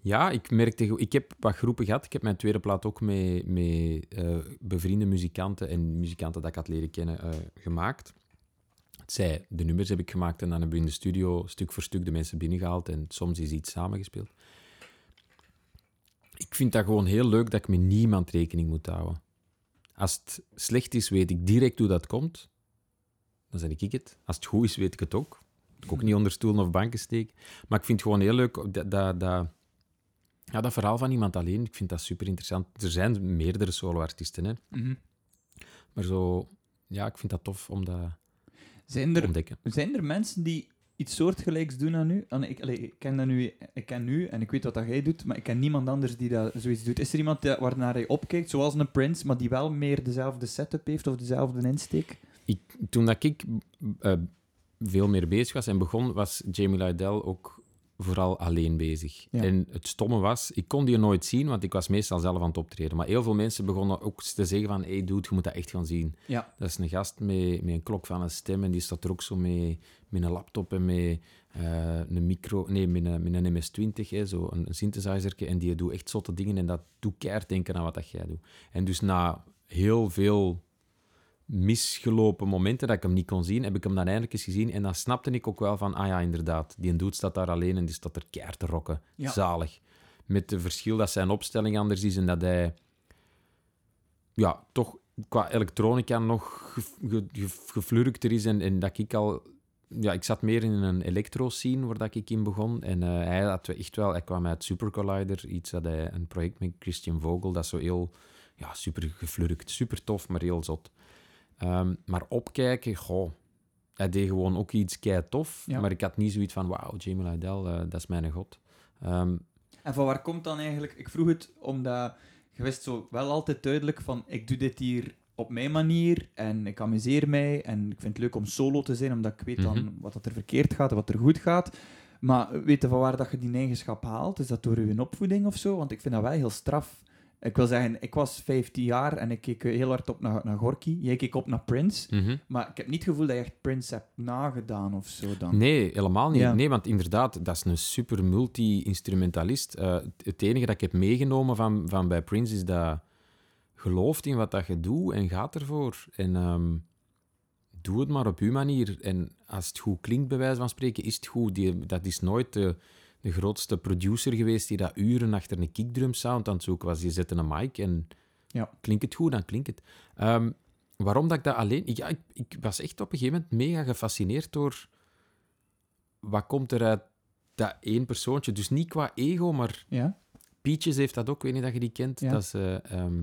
[SPEAKER 3] ja, ik merkte... Ik heb wat groepen gehad. Ik heb mijn tweede plaat ook met, met eh, bevriende muzikanten en muzikanten dat ik had leren kennen gemaakt. Het zij, de nummers heb ik gemaakt en dan hebben we in de studio stuk voor stuk de mensen binnengehaald en soms is iets samengespeeld. Ik vind dat gewoon heel leuk dat ik met niemand rekening moet houden. Als het slecht is, weet ik direct hoe dat komt. dan ben ik het. Als het goed is, weet ik het ook. Ik ook niet onder stoelen of banken steken. Maar ik vind het gewoon heel leuk dat, dat, dat, ja, dat verhaal van iemand alleen. Ik vind dat super interessant. Er zijn meerdere solo-artiesten, hè.
[SPEAKER 2] Mhm.
[SPEAKER 3] maar zo, ja, ik vind dat tof om dat
[SPEAKER 2] Zijn
[SPEAKER 3] te ontdekken.
[SPEAKER 2] Zijn er mensen die iets soortgelijks doen aan u? Aan, ik, ik ken dat nu, ik ken u en ik weet wat dat jij doet, maar ik ken niemand anders die dat zoiets doet. Is er iemand waarnaar hij opkijkt, zoals een Prince, maar die wel meer dezelfde setup heeft of dezelfde insteek?
[SPEAKER 3] Ik, toen dat ik eh, veel meer bezig was en begon, was Jamie Lydell ook vooral alleen bezig.
[SPEAKER 2] Ja.
[SPEAKER 3] En het stomme was, ik kon die nooit zien, want ik was meestal zelf aan het optreden. Maar heel veel mensen begonnen ook te zeggen van, hey dude, je moet dat echt gaan zien.
[SPEAKER 2] Ja.
[SPEAKER 3] Dat is een gast met, met een klok van een stem en die staat er ook zo mee, met een laptop en met eh, een micro, nee, met een, met een MS-20, hè, zo een, een synthesizer, en die doet echt zotte dingen en dat doet keihard denken aan wat dat jij doet. En dus na heel veel misgelopen momenten dat ik hem niet kon zien, heb ik hem dan eindelijk eens gezien en dan snapte ik ook wel van, ah ja, inderdaad, die dude staat daar alleen en die staat er keihard te rocken.
[SPEAKER 2] Ja.
[SPEAKER 3] Zalig. Met het verschil dat zijn opstelling anders is en dat hij ja, toch qua elektronica nog ge- ge- ge- geflurkter is en, en dat ik al... Ja, ik zat meer in een elektro-scene waar dat ik in begon. En eh, hij had echt wel... Hij kwam uit Super Collider, iets dat hij... Een project met Christian Vogel, dat zo heel... Ja, super geflurkt, super tof, maar heel zot. Ehm, maar opkijken, goh... Hij deed gewoon ook iets kei tof,
[SPEAKER 2] Ja.
[SPEAKER 3] maar ik had niet zoiets van, wauw, Jamie Lydell, eh, dat is mijn god. Ehm,
[SPEAKER 2] En van waar komt dan eigenlijk... Ik vroeg het omdat je wist zo wel altijd duidelijk van ik doe dit hier op mijn manier en ik amuseer mij en ik vind het leuk om solo te zijn omdat ik weet dan
[SPEAKER 3] Mhm.
[SPEAKER 2] wat dat er verkeerd gaat en wat er goed gaat. Maar weet je van waar dat je die eigenschap haalt? Is dat door je opvoeding of zo? Want ik vind dat wel heel straf. Ik wil zeggen, ik was 15 jaar en ik keek heel hard op naar, naar Gorky. Jij keek op naar Prince.
[SPEAKER 3] mhm.
[SPEAKER 2] Maar ik heb niet het gevoel dat je echt Prince hebt nagedaan of zo dan.
[SPEAKER 3] Nee, helemaal niet.
[SPEAKER 2] Ja.
[SPEAKER 3] Nee, want inderdaad, dat is een super multi-instrumentalist. Eh, het enige dat ik heb meegenomen van, van bij Prince is dat gelooft in wat dat je doet en gaat ervoor. En ehm, doe het maar op uw manier. En als het goed klinkt, bij wijze van spreken, is het goed. Die, dat is nooit de, de grootste producer geweest die dat uren achter een kickdrum sound aan het zoeken was. Je zet een mic en
[SPEAKER 2] Ja.
[SPEAKER 3] klinkt het goed, dan klinkt het. Ehm, waarom dat ik dat alleen... Ik, ja, ik, ik was echt op een gegeven moment mega gefascineerd door wat komt er uit dat één persoontje. Dus niet qua ego, maar
[SPEAKER 2] Ja?
[SPEAKER 3] Peaches heeft dat ook, ik weet niet dat je die kent.
[SPEAKER 2] Ja.
[SPEAKER 3] Dat is, eh, ehm,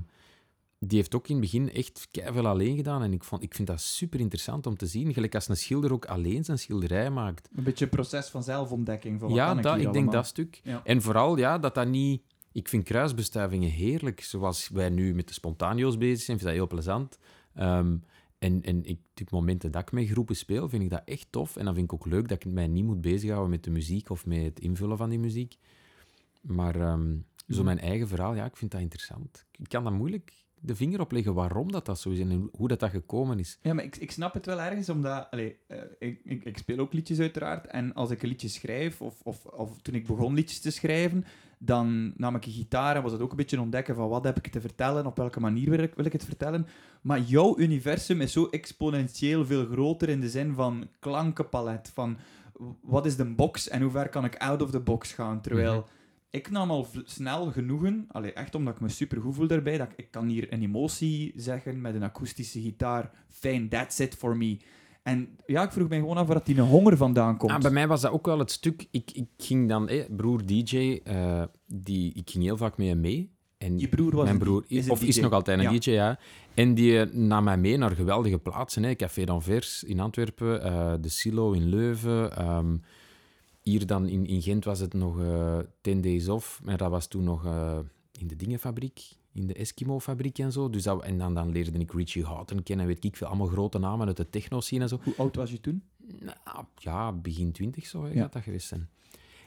[SPEAKER 3] die heeft ook in het begin echt veel alleen gedaan. En ik, vond, ik vind dat super interessant om te zien. Gelijk als een schilder ook alleen zijn schilderij maakt.
[SPEAKER 2] Een beetje een proces van zelfontdekking. Van wat
[SPEAKER 3] ja,
[SPEAKER 2] kan ik,
[SPEAKER 3] dat,
[SPEAKER 2] hier
[SPEAKER 3] ik denk
[SPEAKER 2] allemaal?
[SPEAKER 3] dat stuk.
[SPEAKER 2] Ja.
[SPEAKER 3] En vooral ja, dat dat niet... Ik vind kruisbestuivingen heerlijk. Zoals wij nu met de spontanio's bezig zijn, vind ik dat heel plezant. Ehm, en en ik, op momenten dat ik met groepen speel, vind ik dat echt tof. En dan vind ik ook leuk dat ik mij niet moet bezighouden met de muziek of met het invullen van die muziek. Maar ehm, zo
[SPEAKER 2] Mhm.
[SPEAKER 3] mijn eigen verhaal, ja, ik vind dat interessant. Ik kan dat moeilijk de vinger op leggen waarom dat, dat zo is en hoe dat, dat gekomen is.
[SPEAKER 2] Ja, maar ik, ik snap het wel ergens, omdat... Allee, eh, ik, ik, ik speel ook liedjes uiteraard, en als ik een liedje schrijf, of, of, of toen ik begon liedjes te schrijven, dan nam ik een gitaar en was het ook een beetje ontdekken van wat heb ik te vertellen, op welke manier wil ik, wil ik het vertellen. Maar jouw universum is zo exponentieel veel groter in de zin van klankenpalet, van wat is de box en hoe ver kan ik out of the box gaan, terwijl...
[SPEAKER 3] Mhm.
[SPEAKER 2] Ik nam al snel genoegen, allee, echt omdat ik me super goed voel daarbij, dat ik, ik kan hier een emotie zeggen met een akoestische gitaar. Fijn, that's it for me. En ja, ik vroeg mij gewoon af waar dat die honger vandaan komt.
[SPEAKER 3] Ah, bij mij was dat ook wel het stuk. Ik, ik ging dan, eh, broer DJ, eh, die, ik ging heel vaak met hem mee. En
[SPEAKER 2] Je broer was
[SPEAKER 3] mijn broer
[SPEAKER 2] is
[SPEAKER 3] of is nog altijd een
[SPEAKER 2] Ja.
[SPEAKER 3] DJ, ja. En die eh, nam mij mee naar geweldige plaatsen. Hè. Café d'Anvers in Antwerpen, eh, de Silo in Leuven. ehm, hier dan in, in Gent was het nog eh 10 Days Off, maar dat was toen nog eh, in de Dingenfabriek, in de Eskimo-fabriek en zo. Dus dat, en dan, dan leerde ik Richie Houghton kennen, weet ik veel, allemaal grote namen uit de techno-scene en zo.
[SPEAKER 2] Hoe oud was je toen?
[SPEAKER 3] Nou, ja, begin twintig zo
[SPEAKER 2] Ja.
[SPEAKER 3] gaat dat geweest zijn.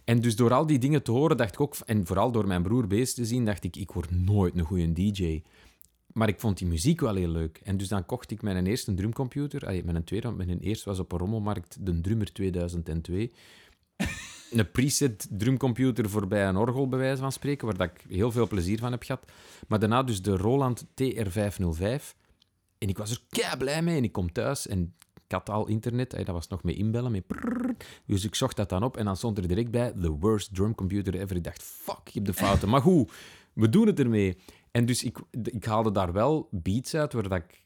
[SPEAKER 3] En dus door al die dingen te horen, dacht ik ook... En vooral door mijn broer bezig te zien, dacht ik, ik word nooit een goede DJ. Maar ik vond die muziek wel heel leuk. En dus dan kocht ik mijn eerste drumcomputer. Allee, mijn tweede, want mijn eerste was op een rommelmarkt, de Drummer 2002. (laughs) een preset drumcomputer voor bij een orgel, bij wijze van spreken, waar dat ik heel veel plezier van heb gehad. Maar daarna dus de Roland TR505. En ik was er kei blij mee. En ik kom thuis en ik had al internet. Dat was nog met inbellen, prrrr. Dus ik zocht dat dan op en dan stond er direct bij the worst drumcomputer ever. Ik dacht, fuck, ik heb de fouten. Maar goed, we doen het ermee. En dus ik, ik haalde daar wel beats uit waar dat ik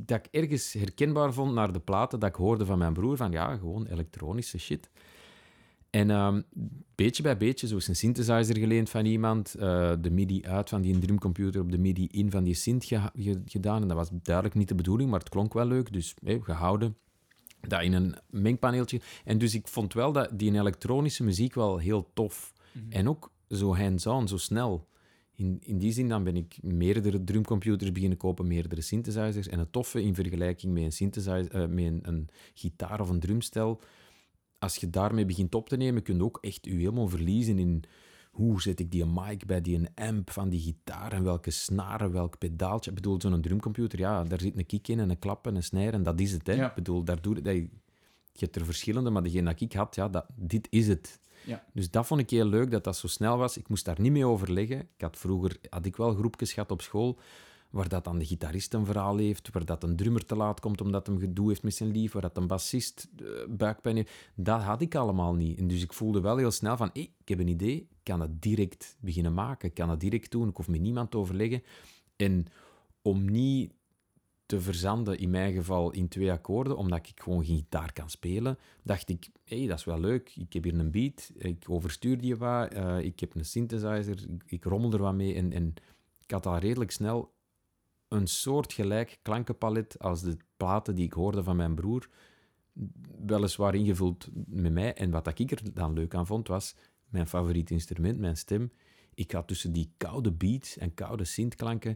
[SPEAKER 3] dat ik ergens herkenbaar vond naar de platen dat ik hoorde van mijn broer, van ja, gewoon elektronische shit. En ehm, beetje bij beetje, zo is een synthesizer geleend van iemand, eh, de MIDI uit van die drumcomputer op de MIDI in van die synth ge- ge- gedaan. En dat was duidelijk niet de bedoeling, maar het klonk wel leuk, dus hey, gehouden. Dat in een mengpaneeltje. En dus ik vond wel dat die elektronische muziek wel heel tof. En ook zo hands-on, zo snel. In, in die zin dan ben ik meerdere drumcomputers beginnen kopen, meerdere synthesizers. En het toffe in vergelijking met een, synthesizer, eh, met een, een gitaar of een drumstel, als je daarmee begint op te nemen, kun je ook echt je helemaal verliezen in hoe zet ik die mic bij die amp van die gitaar en welke snaren, welk pedaaltje. Ik bedoel, zo'n drumcomputer, ja, daar zit een kick in en een klap en een snare en dat is het. Hè.
[SPEAKER 2] Ja.
[SPEAKER 3] Ik bedoel, daar doe, dat, je hebt er verschillende, maar degene dat ik had, ja, dat, dit is het.
[SPEAKER 2] Ja.
[SPEAKER 3] Dus dat vond ik heel leuk, dat dat zo snel was. Ik moest daar niet mee overleggen. Ik had vroeger had ik wel groepjes gehad op school, waar dat dan de gitarist een verhaal heeft, waar dat een drummer te laat komt omdat hem gedoe heeft met zijn lief, waar dat een bassist eh, buikpijn heeft. Dat had ik allemaal niet. En dus ik voelde wel heel snel van, ik heb een idee, ik kan dat direct beginnen maken, ik kan dat direct doen, ik hoef met niemand te overleggen. En om niet te verzanden, in mijn geval in twee akkoorden, omdat ik gewoon geen gitaar kan spelen, dacht ik, hé, hey, dat is wel leuk. Ik heb hier een beat, ik overstuur die wat, eh, ik heb een synthesizer, ik, ik rommel er wat mee. En, en ik had al redelijk snel een soort gelijk klankenpalet als de platen die ik hoorde van mijn broer, weliswaar ingevuld met mij. En wat ik er dan leuk aan vond, was mijn favoriet instrument, mijn stem. Ik ga tussen die koude beats en koude synthklanken,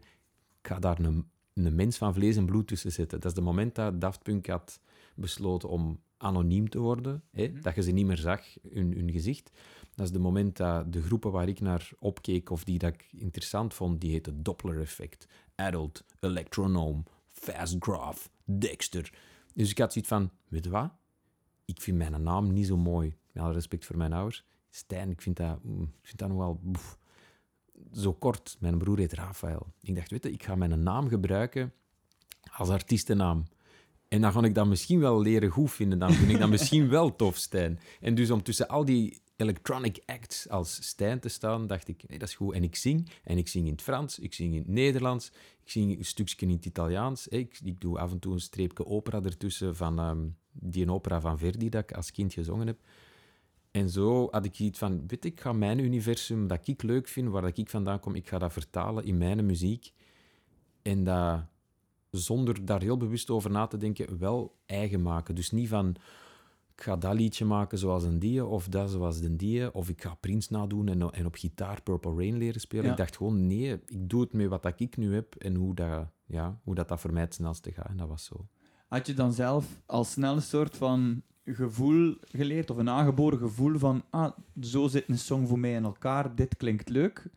[SPEAKER 3] ik ga daar een, een mens van vlees en bloed tussen zetten. Dat is het moment dat Daft Punk had besloten om anoniem te worden, hè? dat je ze niet meer zag, hun, hun gezicht. Dat is het moment dat de groepen waar ik naar opkeek of die dat ik interessant vond, die heette Doppler-effect, Adult, Electronome, Fast Graph, Dexter. Dus ik had zoiets van, weet je wat? Ik vind mijn naam niet zo mooi. Met alle respect voor mijn ouders. Stijn, ik vind dat, mm, ik vind dat nog wel... boef. Zo kort. Mijn broer heet Rafael. Ik dacht, weet je, ik ga mijn naam gebruiken als artiestennaam. En dan ga ik dat misschien wel leren goed vinden. Dan vind ik dat misschien wel tof, Stijn. En dus om tussen al die electronic acts als Stijn te staan, dacht ik, nee, dat is goed. En ik zing. En ik zing in het Frans, ik zing in het Nederlands, ik zing een stukje in het Italiaans. Ik, ik doe af en toe een streepje opera ertussen van ehm, die een opera van Verdi dat ik als kind gezongen heb. En zo had ik iets van, weet ik ga mijn universum, dat ik leuk vind, waar dat ik vandaan kom, ik ga dat vertalen in mijn muziek. En dat zonder daar heel bewust over na te denken, wel eigen maken. Dus niet van, ik ga dat liedje maken zoals een die, of dat zoals een die, of ik ga Prince nadoen en, en op gitaar Purple Rain leren spelen.
[SPEAKER 2] Ja.
[SPEAKER 3] Ik dacht gewoon, nee, ik doe het met wat ik nu heb en hoe dat, ja, hoe dat, dat voor mij het snelste gaat. En dat was zo.
[SPEAKER 2] Had je dan zelf al snel een soort van gevoel geleerd, of een aangeboren gevoel van, ah, zo zit een song voor mij in elkaar, dit klinkt leuk?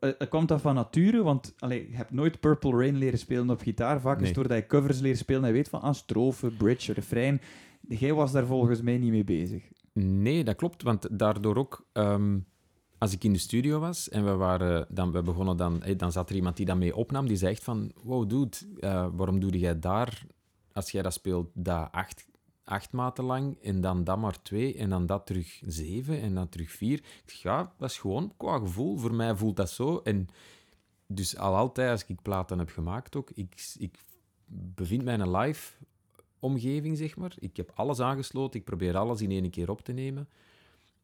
[SPEAKER 2] Eh, eh, kwam dat van nature? Want allee, je hebt nooit Purple Rain leren spelen op gitaar. Vaak is het doordat je covers leren spelen en je weet van, ah, strofe, bridge, refrein. Jij was daar volgens mij niet mee bezig.
[SPEAKER 3] Nee, dat klopt, want daardoor ook... ehm, als ik in de studio was en we, waren dan, we begonnen dan... dan zat er iemand die dat mee opnam, die zei echt van... Wow, dude, eh, waarom doe jij daar, als jij dat speelt, dat acht, acht maten lang en dan dat maar twee en dan dat terug zeven en dan terug vier? Ik ja, dat is gewoon qua gevoel. Voor mij voelt dat zo. En dus al altijd, als ik platen heb gemaakt ook, ik, ik bevind mij in een live omgeving, zeg maar. Ik heb alles aangesloten, ik probeer alles in één keer op te nemen.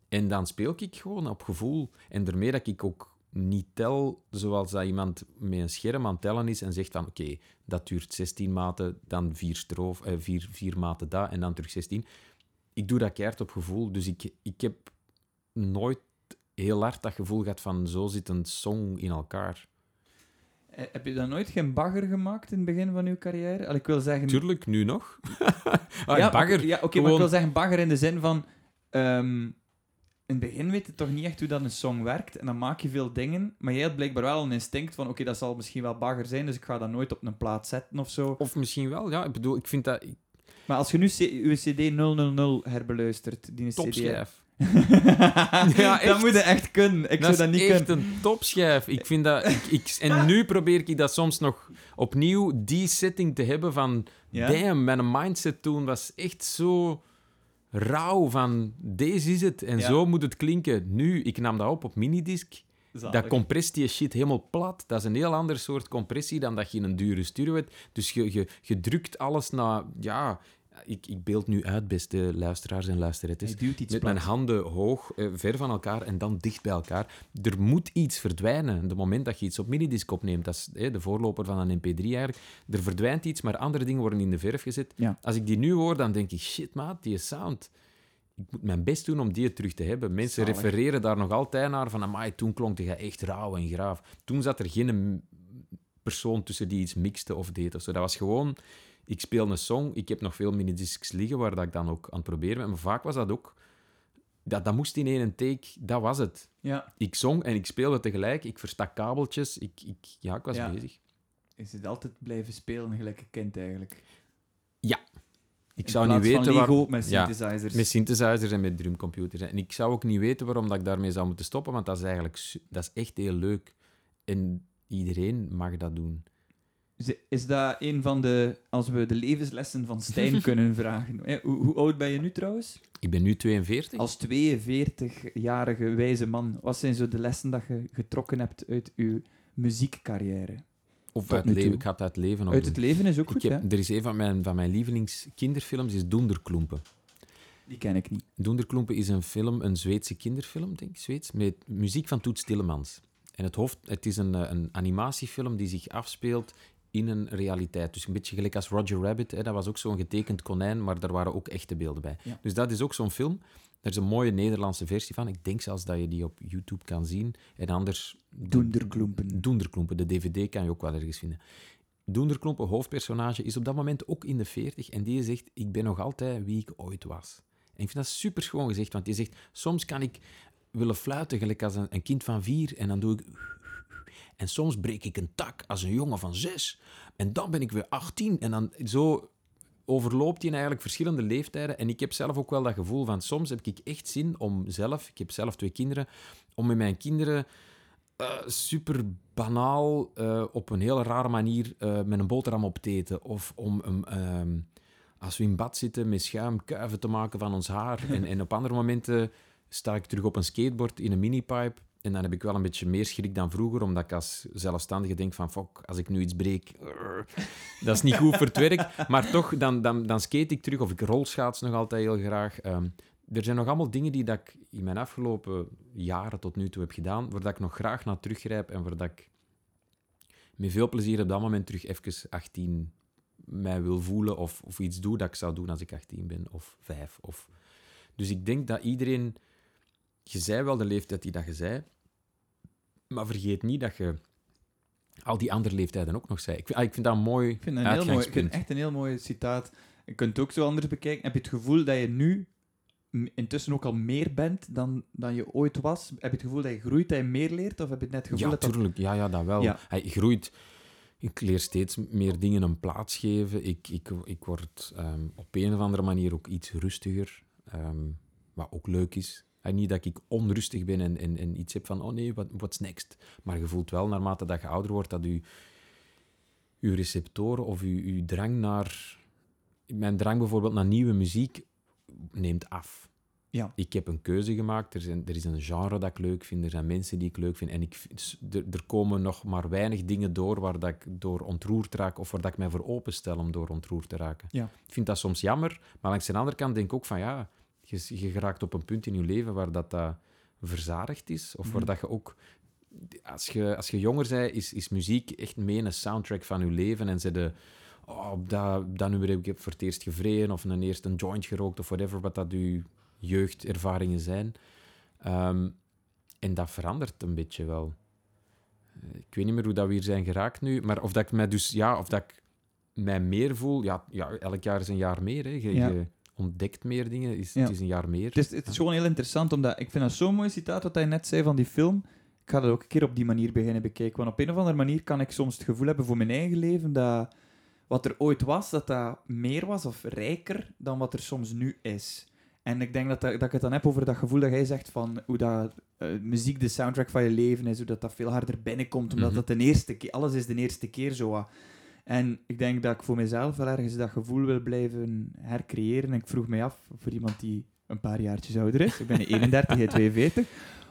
[SPEAKER 3] En dan speel ik gewoon op gevoel. En daarmee dat ik ook niet tel zoals dat iemand met een scherm aan het tellen is en zegt van oké, dat duurt 16 maten, dan vier, stroof, eh, vier, vier maten dat en dan terug 16. Ik doe dat keihard op gevoel. Dus ik, ik heb nooit heel hard dat gevoel gehad van zo zit een song in elkaar.
[SPEAKER 2] Eh, Heb je dan nooit geen bagger gemaakt in het begin van je carrière? Allee, ik wil zeggen...
[SPEAKER 3] Tuurlijk, nu nog. (laughs) ah,
[SPEAKER 2] ja,
[SPEAKER 3] bagger.
[SPEAKER 2] Ja, oké, maar
[SPEAKER 3] Gewoon-
[SPEAKER 2] ik wil zeggen bagger in de zin van... ehm, in het begin weet je toch niet echt hoe dat een song werkt. En dan maak je veel dingen. Maar jij had blijkbaar wel een instinct van... Oké, dat zal misschien wel bagger zijn, dus ik ga dat nooit op een plaat zetten of zo.
[SPEAKER 3] Of misschien wel, ja. Ik bedoel, ik vind dat...
[SPEAKER 2] Maar als je nu uw CD 000 herbeluistert... Die CD... (laughs) Ja, dat
[SPEAKER 3] echt.
[SPEAKER 2] moet je echt kunnen. Ik
[SPEAKER 3] dat
[SPEAKER 2] zou dat
[SPEAKER 3] is
[SPEAKER 2] niet
[SPEAKER 3] echt
[SPEAKER 2] kunnen.
[SPEAKER 3] een topschijf. Ik vind dat... Ik, ik, en nu probeer ik dat soms nog opnieuw, die setting te hebben van...
[SPEAKER 2] Ja?
[SPEAKER 3] Damn, mijn mindset toen was echt zo rauw van... Deze is het en
[SPEAKER 2] Ja.
[SPEAKER 3] zo moet het klinken. Nu, ik nam dat op op minidisc Dat comprest die shit helemaal plat. Dat is een heel ander soort compressie dan dat je in een dure studio hebt. Dus je, je, je drukt alles naar... Ja, ik, ik beeld nu uit, beste luisteraars en luisterettes. Met
[SPEAKER 2] plat.
[SPEAKER 3] mijn handen hoog, eh, ver van elkaar en dan dicht bij elkaar. Er moet iets verdwijnen. Op het moment dat je iets op minidisc opneemt, dat is eh, de voorloper van een mp3 eigenlijk, er verdwijnt iets, maar andere dingen worden in de verf gezet.
[SPEAKER 2] Ja.
[SPEAKER 3] Als ik die nu hoor, dan denk ik, shit maat, die sound... Ik moet mijn best doen om die terug te hebben. Mensen
[SPEAKER 2] Zalig.
[SPEAKER 3] refereren daar nog altijd naar van, amai, toen klonk hij echt rauw en graaf. Toen zat er geen persoon tussen die iets mixte of deed. Of zo. Dat was gewoon, ik speel een song, ik heb nog veel minidiscs liggen waar dat ik dan ook aan het proberen ben. Maar vaak was dat ook, dat, dat moest in één take, dat was het.
[SPEAKER 2] Ja,
[SPEAKER 3] Ik zong en ik speelde tegelijk, ik verstak kabeltjes, ik, ik, ja, ik was
[SPEAKER 2] Ja.
[SPEAKER 3] bezig.
[SPEAKER 2] is het altijd blijven spelen gelijk een kind eigenlijk.
[SPEAKER 3] Ik
[SPEAKER 2] In
[SPEAKER 3] zou niet weten waar...
[SPEAKER 2] Met
[SPEAKER 3] Ja,
[SPEAKER 2] synthesizers.
[SPEAKER 3] Met synthesizers en met drumcomputers. En ik zou ook niet weten waarom dat ik daarmee zou moeten stoppen, want dat is eigenlijk dat is echt heel leuk. En iedereen mag dat doen.
[SPEAKER 2] Is- dat een van de, als we de levenslessen van Stijn (laughs) kunnen vragen? hè, Hoe, hoe oud ben je nu trouwens?
[SPEAKER 3] Ik ben nu 42.
[SPEAKER 2] Als 42-jarige wijze man, wat zijn zo de lessen dat je getrokken hebt uit je muziekcarrière?
[SPEAKER 3] Of uit leven. Ik het uit het leven nog
[SPEAKER 2] Uit het leven is ook
[SPEAKER 3] Ik
[SPEAKER 2] goed,
[SPEAKER 3] heb,
[SPEAKER 2] hè?
[SPEAKER 3] er is een van mijn, van mijn lievelingskinderfilms, is Doenderklompen.
[SPEAKER 2] Die ken ik niet.
[SPEAKER 3] Doenderklompen is een film, een Zweedse kinderfilm, denk ik, Zweeds, met muziek van Toets Tillemans. En het, hoofd, het is een, eh, een animatiefilm die zich afspeelt in een realiteit. Dus een beetje gelijk als Roger Rabbit, hè, dat was ook zo'n getekend konijn, maar daar waren ook echte beelden bij.
[SPEAKER 2] Ja.
[SPEAKER 3] Dus dat is ook zo'n film. Er is een mooie Nederlandse versie van. Ik denk zelfs dat je die op YouTube kan zien. En anders...
[SPEAKER 2] Doenderklompen.
[SPEAKER 3] Doenderklompen. De DVD kan je ook wel ergens vinden. Doenderklompen, hoofdpersonage, is op dat moment ook in de 40 en die zegt, ik ben nog altijd wie ik ooit was. En ik vind dat super schoon gezegd, want die zegt, soms kan ik willen fluiten gelijk als een, een kind van vier en dan doe ik... En soms breek ik een tak als een jongen van zes. En dan ben ik weer 18 en dan zo overloopt hij eigenlijk verschillende leeftijden. En ik heb zelf ook wel dat gevoel van, soms heb ik echt zin om zelf, ik heb zelf twee kinderen, om met mijn kinderen eh, super banaal eh, op een hele rare manier eh, met een boterham op te eten. Of om ehm, als we in bad zitten met schuim kuiven te maken van ons haar. en, en op andere momenten sta ik terug op een skateboard in een minipipe. En dan heb ik wel een beetje meer schrik dan vroeger, omdat ik als zelfstandige denk van, fuck, als ik nu iets breek, dat is niet goed voor het werk. (laughs) Maar toch, dan, dan, dan skate ik terug, of ik rolschaats nog altijd heel graag. Ehm, er zijn nog allemaal dingen die dat ik in mijn afgelopen jaren tot nu toe heb gedaan, waar dat ik nog graag naar teruggrijp en waar dat ik met veel plezier op dat moment terug even 18 mij wil voelen of, of iets doe dat ik zou doen als ik 18 ben of 5. Of... Dus ik denk dat iedereen... Je zei wel de leeftijd die dat je zei, maar vergeet niet dat je al die andere leeftijden ook nog zei. Ik, vind- ah, ik vind dat een mooi
[SPEAKER 2] Ik vind dat heel mooi, ik vind echt een heel mooi citaat. Je kunt het ook zo anders bekijken. Heb je het gevoel dat je nu intussen ook al meer bent dan, dan je ooit was? Heb je het gevoel dat je groeit, dat je meer leert? Of heb je net het gevoel
[SPEAKER 3] Ja,
[SPEAKER 2] dat dat...
[SPEAKER 3] tuurlijk. Ja, ja, dat wel.
[SPEAKER 2] Ja.
[SPEAKER 3] Hij groeit. Ik leer steeds meer dingen een plaats geven. Ik, ik, ik word ehm, op een of andere manier ook iets rustiger. ehm, wat ook leuk is. En niet dat ik onrustig ben en, en, en iets heb van, oh nee, wat what's next? Maar je voelt wel, naarmate dat je ouder wordt, dat je, je receptoren of je, je drang naar... Mijn drang bijvoorbeeld naar nieuwe muziek neemt af.
[SPEAKER 2] Ja.
[SPEAKER 3] Ik heb een keuze gemaakt. Er, zijn, er is een genre dat ik leuk vind. Er zijn mensen die ik leuk vind. En ik, er, er komen nog maar weinig dingen door waar dat ik door ontroerd raak of waar dat ik mij voor openstel om door ontroerd te raken.
[SPEAKER 2] Ja.
[SPEAKER 3] Ik vind dat soms jammer, maar langs de andere kant denk ik ook van ja, je, je geraakt op een punt in je leven waar dat, dat verzadigd is. Of waar
[SPEAKER 2] Mhm.
[SPEAKER 3] dat je ook... Als je, als je jonger bent, is, is muziek echt mee een soundtrack van je leven. En ze de... Oh, op dat, dat nummer heb ik voor het eerst gevreden of een eerst een joint gerookt of whatever, wat dat je jeugdervaringen zijn. Ehm, en dat verandert een beetje wel. Eh, Ik weet niet meer hoe dat we hier zijn geraakt nu, maar of dat ik mij dus, ja, of dat ik mij meer voel, ja, ja elk jaar is een jaar meer. Hè. Je,
[SPEAKER 2] Ja.
[SPEAKER 3] je ontdekt meer dingen, is,
[SPEAKER 2] Ja.
[SPEAKER 3] het is een jaar meer.
[SPEAKER 2] Het is, het is gewoon heel interessant, omdat ik vind dat zo'n mooi citaat wat hij net zei van die film. Ik ga dat ook een keer op die manier beginnen bekijken. Want op een of andere manier kan ik soms het gevoel hebben voor mijn eigen leven dat wat er ooit was, dat dat meer was of rijker dan wat er soms nu is. En ik denk dat, dat, dat ik het dan heb over dat gevoel dat jij zegt van hoe dat eh, muziek de soundtrack van je leven is, hoe dat, dat veel harder binnenkomt, omdat
[SPEAKER 3] Mhm.
[SPEAKER 2] dat de eerste keer, alles is de eerste keer zo. En ik denk dat ik voor mezelf wel ergens dat gevoel wil blijven hercreëren. En ik vroeg mij af, voor iemand die een paar jaartjes ouder is, ik ben (laughs) 31, hij 42,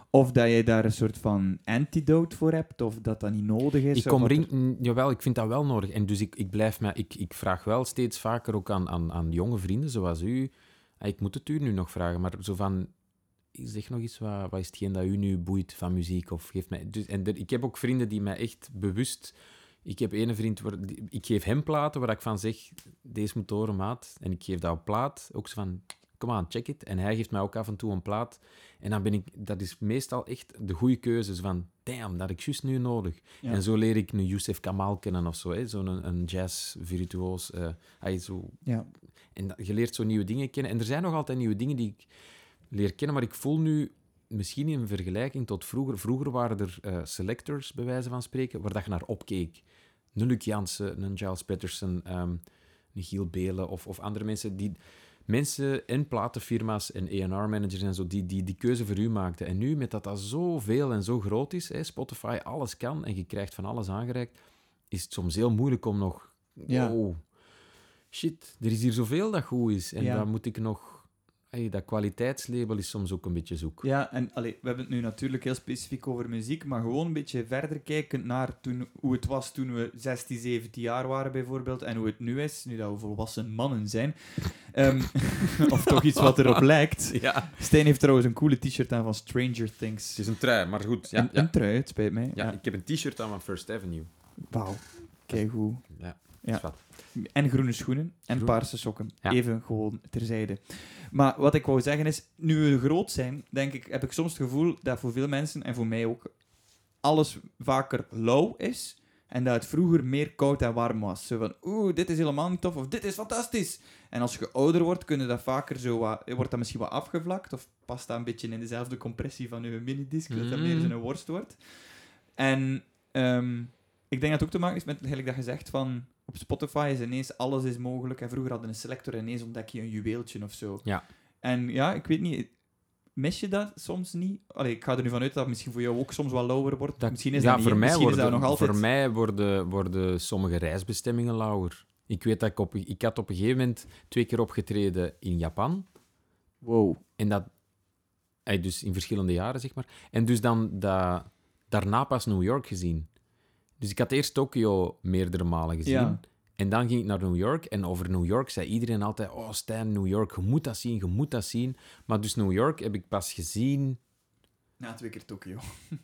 [SPEAKER 2] Of dat je daar een soort van antidote voor hebt, of dat dat niet nodig is.
[SPEAKER 3] Ik kom ring,
[SPEAKER 2] er-
[SPEAKER 3] mm, jawel, ik vind dat wel nodig. En dus ik, ik blijf me, ik, ik vraag wel steeds vaker ook aan, aan, aan jonge vrienden zoals u. Ah, Ik moet het u nu nog vragen, maar zo van, zeg nog eens, wat, wat is hetgeen dat u nu boeit van muziek? Of geef mij, dus, en er- ik heb ook vrienden die mij echt bewust... Ik heb ene vriend, waar, ik geef hem platen waar ik van zeg, deze moet horen, maat. En ik geef dat op plaat, ook zo van, kom aan, check it. En hij geeft mij ook af en toe een plaat. En dan ben ik, dat is meestal echt de goede keuze. zo van, damn, dat heb ik juist nu nodig.
[SPEAKER 2] Ja.
[SPEAKER 3] En zo leer ik een Youssef Kamal kennen of zo, hè? zo'n een, een jazz-virtuoos. eh, hij zo,
[SPEAKER 2] Ja.
[SPEAKER 3] en dat- je leert zo nieuwe dingen kennen. En er zijn nog altijd nieuwe dingen die ik leer kennen, maar ik voel nu, misschien in vergelijking tot vroeger, vroeger waren er eh, selectors, bij wijze van spreken, waar dat je naar opkeek. Een Luc Jansen, een Giles Patterson, ehm, een Giel Belen of, of andere mensen die... Mensen en platenfirma's en A&R-managers en zo, die, die die keuze voor u maakten. En nu, met dat dat zoveel en zo groot is, hè, Spotify alles kan en je krijgt van alles aangereikt, is het soms heel moeilijk om nog...
[SPEAKER 2] Ja.
[SPEAKER 3] Oh, shit, er is hier zoveel dat goed is. En
[SPEAKER 2] Ja.
[SPEAKER 3] dan moet ik nog... Hey, dat kwaliteitslabel is soms ook een beetje zoek.
[SPEAKER 2] Ja, en allee, we hebben het nu natuurlijk heel specifiek over muziek, maar gewoon een beetje verder kijkend naar toen, hoe het was toen we 16, 17 jaar waren bijvoorbeeld, en hoe het nu is, nu dat we volwassen mannen zijn. Ehm, (laughs) of toch iets wat erop lijkt. (laughs)
[SPEAKER 3] Ja,
[SPEAKER 2] Stijn heeft trouwens een coole t-shirt aan van Stranger Things.
[SPEAKER 3] het is een trui, maar goed. Ja,
[SPEAKER 2] een,
[SPEAKER 3] ja.
[SPEAKER 2] een trui, het spijt mij.
[SPEAKER 3] ja,
[SPEAKER 2] Ja.
[SPEAKER 3] ik heb een t-shirt aan van First Avenue.
[SPEAKER 2] Wauw, keigoed.
[SPEAKER 3] Ja,
[SPEAKER 2] Ja. En groene schoenen en
[SPEAKER 3] Groen.
[SPEAKER 2] paarse sokken.
[SPEAKER 3] Ja.
[SPEAKER 2] Even gewoon terzijde. Maar wat ik wou zeggen is, nu we groot zijn, denk ik, heb ik soms het gevoel dat voor veel mensen, en voor mij ook, alles vaker lauw is. En dat het vroeger meer koud en warm was. Zo van, oeh, dit is helemaal niet tof, of dit is fantastisch. En als je ouder wordt, kun je dat vaker zo wat, wordt dat misschien wat afgevlakt, of past dat een beetje in dezelfde compressie van je minidisc, dat dat meer
[SPEAKER 3] Mm.
[SPEAKER 2] zo'n worst wordt. En ehm, ik denk dat het ook te maken is met, eigenlijk dat je zegt van, op Spotify is ineens alles is mogelijk. En vroeger hadden een selector en ineens ontdek je een juweeltje of zo.
[SPEAKER 3] Ja.
[SPEAKER 2] En ja, ik weet niet, mis je dat soms niet? Allee, ik ga er nu vanuit dat het misschien voor jou ook soms wat lauwer wordt.
[SPEAKER 3] Dat-
[SPEAKER 2] misschien is
[SPEAKER 3] ja,
[SPEAKER 2] dat niet,
[SPEAKER 3] voor mij,
[SPEAKER 2] misschien
[SPEAKER 3] worden,
[SPEAKER 2] is dat nog altijd...
[SPEAKER 3] voor mij worden, worden sommige reisbestemmingen lauwer. Ik weet dat ik op... Ik had op een gegeven moment twee keer opgetreden in Japan.
[SPEAKER 2] Wow.
[SPEAKER 3] En dat... Dus in verschillende jaren, zeg maar. En dus dan dat, daarna pas New York gezien. Dus ik had eerst Tokio meerdere malen gezien.
[SPEAKER 2] Ja.
[SPEAKER 3] En dan ging ik naar New York. En over New York zei iedereen altijd... Oh, Stijn, New York, je moet dat zien, je moet dat zien. Maar dus New York heb ik pas gezien...
[SPEAKER 2] Na twee keer Tokio. (laughs)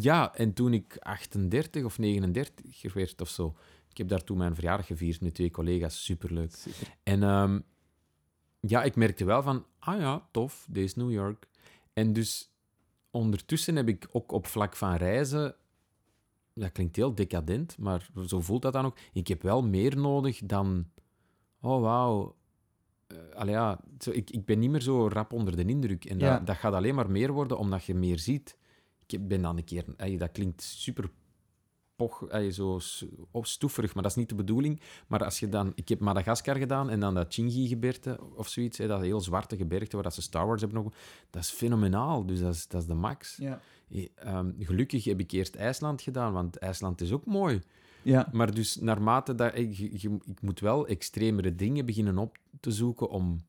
[SPEAKER 3] Ja, en toen ik 38 of 39 werd of zo. Ik heb daar toen mijn verjaardag gevierd met twee collega's. Superleuk. En ehm, ja, ik merkte wel van... Ah ja, tof, deze New York. En dus ondertussen heb ik ook op vlak van reizen... Dat klinkt heel decadent, maar zo voelt dat dan ook. Ik heb wel meer nodig dan... Oh, wauw. Allee, ja, zo, ik, ik ben niet meer zo rap onder de indruk. En
[SPEAKER 2] Ja.
[SPEAKER 3] dat, dat gaat alleen maar meer worden, omdat je meer ziet. Ik ben dan een keer... dat klinkt super poch, ey, zo of stoeverig, maar dat is niet de bedoeling. Maar als je dan... Ik heb Madagaskar gedaan en dan dat Chingy-gebergte of zoiets, hè, dat heel zwarte gebergte waar dat ze Star Wars hebben nog... Dat is fenomenaal, dus dat is, dat is de max.
[SPEAKER 2] Ja.
[SPEAKER 3] Eh, ehm, gelukkig heb ik eerst IJsland gedaan, want IJsland is ook mooi.
[SPEAKER 2] Ja.
[SPEAKER 3] Maar dus naarmate dat... Ik, ik moet wel extremere dingen beginnen op te zoeken om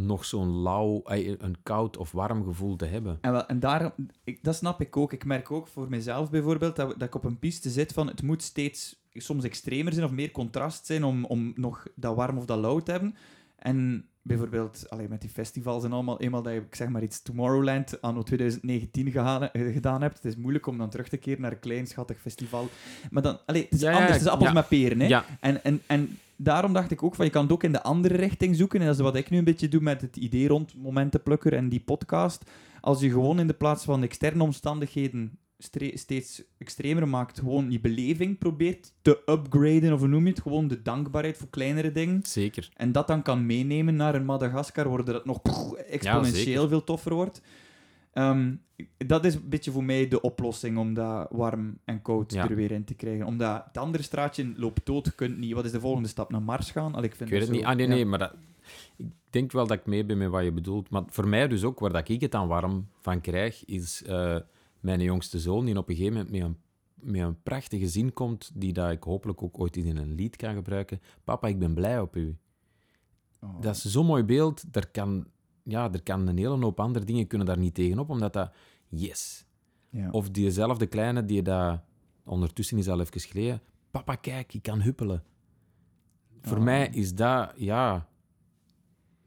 [SPEAKER 3] nog zo'n lauw, een koud of warm gevoel te hebben.
[SPEAKER 2] En, wel, en daarom, ik, dat snap ik ook. Ik merk ook voor mezelf bijvoorbeeld dat, dat ik op een piste zit van het moet steeds soms extremer zijn of meer contrast zijn om, om nog dat warm of dat lauw te hebben. En bijvoorbeeld allee, met die festivals en allemaal, eenmaal dat je, ik zeg maar iets, Tomorrowland anno 2019 gegaan, eh, gedaan hebt, het is moeilijk om dan terug te keren naar een klein schattig festival. Maar dan, allee, het is
[SPEAKER 3] Ja, ja,
[SPEAKER 2] anders, het is appels
[SPEAKER 3] ja.
[SPEAKER 2] met peren, hè.
[SPEAKER 3] Ja,
[SPEAKER 2] En, en, en daarom dacht ik ook van, je kan het ook in de andere richting zoeken. En dat is wat ik nu een beetje doe met het idee rond Momentenplukker en die podcast. Als je gewoon in de plaats van externe omstandigheden steeds extremer maakt, gewoon die beleving probeert te upgraden, of hoe noem je het? Gewoon de dankbaarheid voor kleinere dingen.
[SPEAKER 3] zeker.
[SPEAKER 2] En dat dan kan meenemen naar een Madagaskar, waardoor dat nog exponentieel veel toffer wordt. Ehm, dat is een beetje voor mij de oplossing om dat warm en koud
[SPEAKER 3] Ja.
[SPEAKER 2] er weer in te krijgen. Omdat het andere straatje loopt dood, je kunt niet. Wat is de volgende stap? Naar Mars gaan? Al, ik, vind
[SPEAKER 3] Ik weet het
[SPEAKER 2] zo-
[SPEAKER 3] niet. Ah, nee,
[SPEAKER 2] ja.
[SPEAKER 3] nee, maar dat, ik denk wel dat ik mee ben met wat je bedoelt. Maar voor mij dus ook, waar dat ik het dan warm van krijg, is eh, mijn jongste zoon, die op een gegeven moment met een, met een prachtige zin komt, die dat ik hopelijk ook ooit in een lied kan gebruiken. Papa, ik ben blij op u.
[SPEAKER 2] Oh.
[SPEAKER 3] Dat is zo'n mooi beeld. Daar kan, ja, er kan een hele hoop andere dingen kunnen daar niet tegenop, omdat dat... yes.
[SPEAKER 2] Ja.
[SPEAKER 3] Of diezelfde kleine die dat ondertussen is al even geleden. Papa, kijk, ik kan huppelen. Voor
[SPEAKER 2] Ah.
[SPEAKER 3] mij is dat, ja,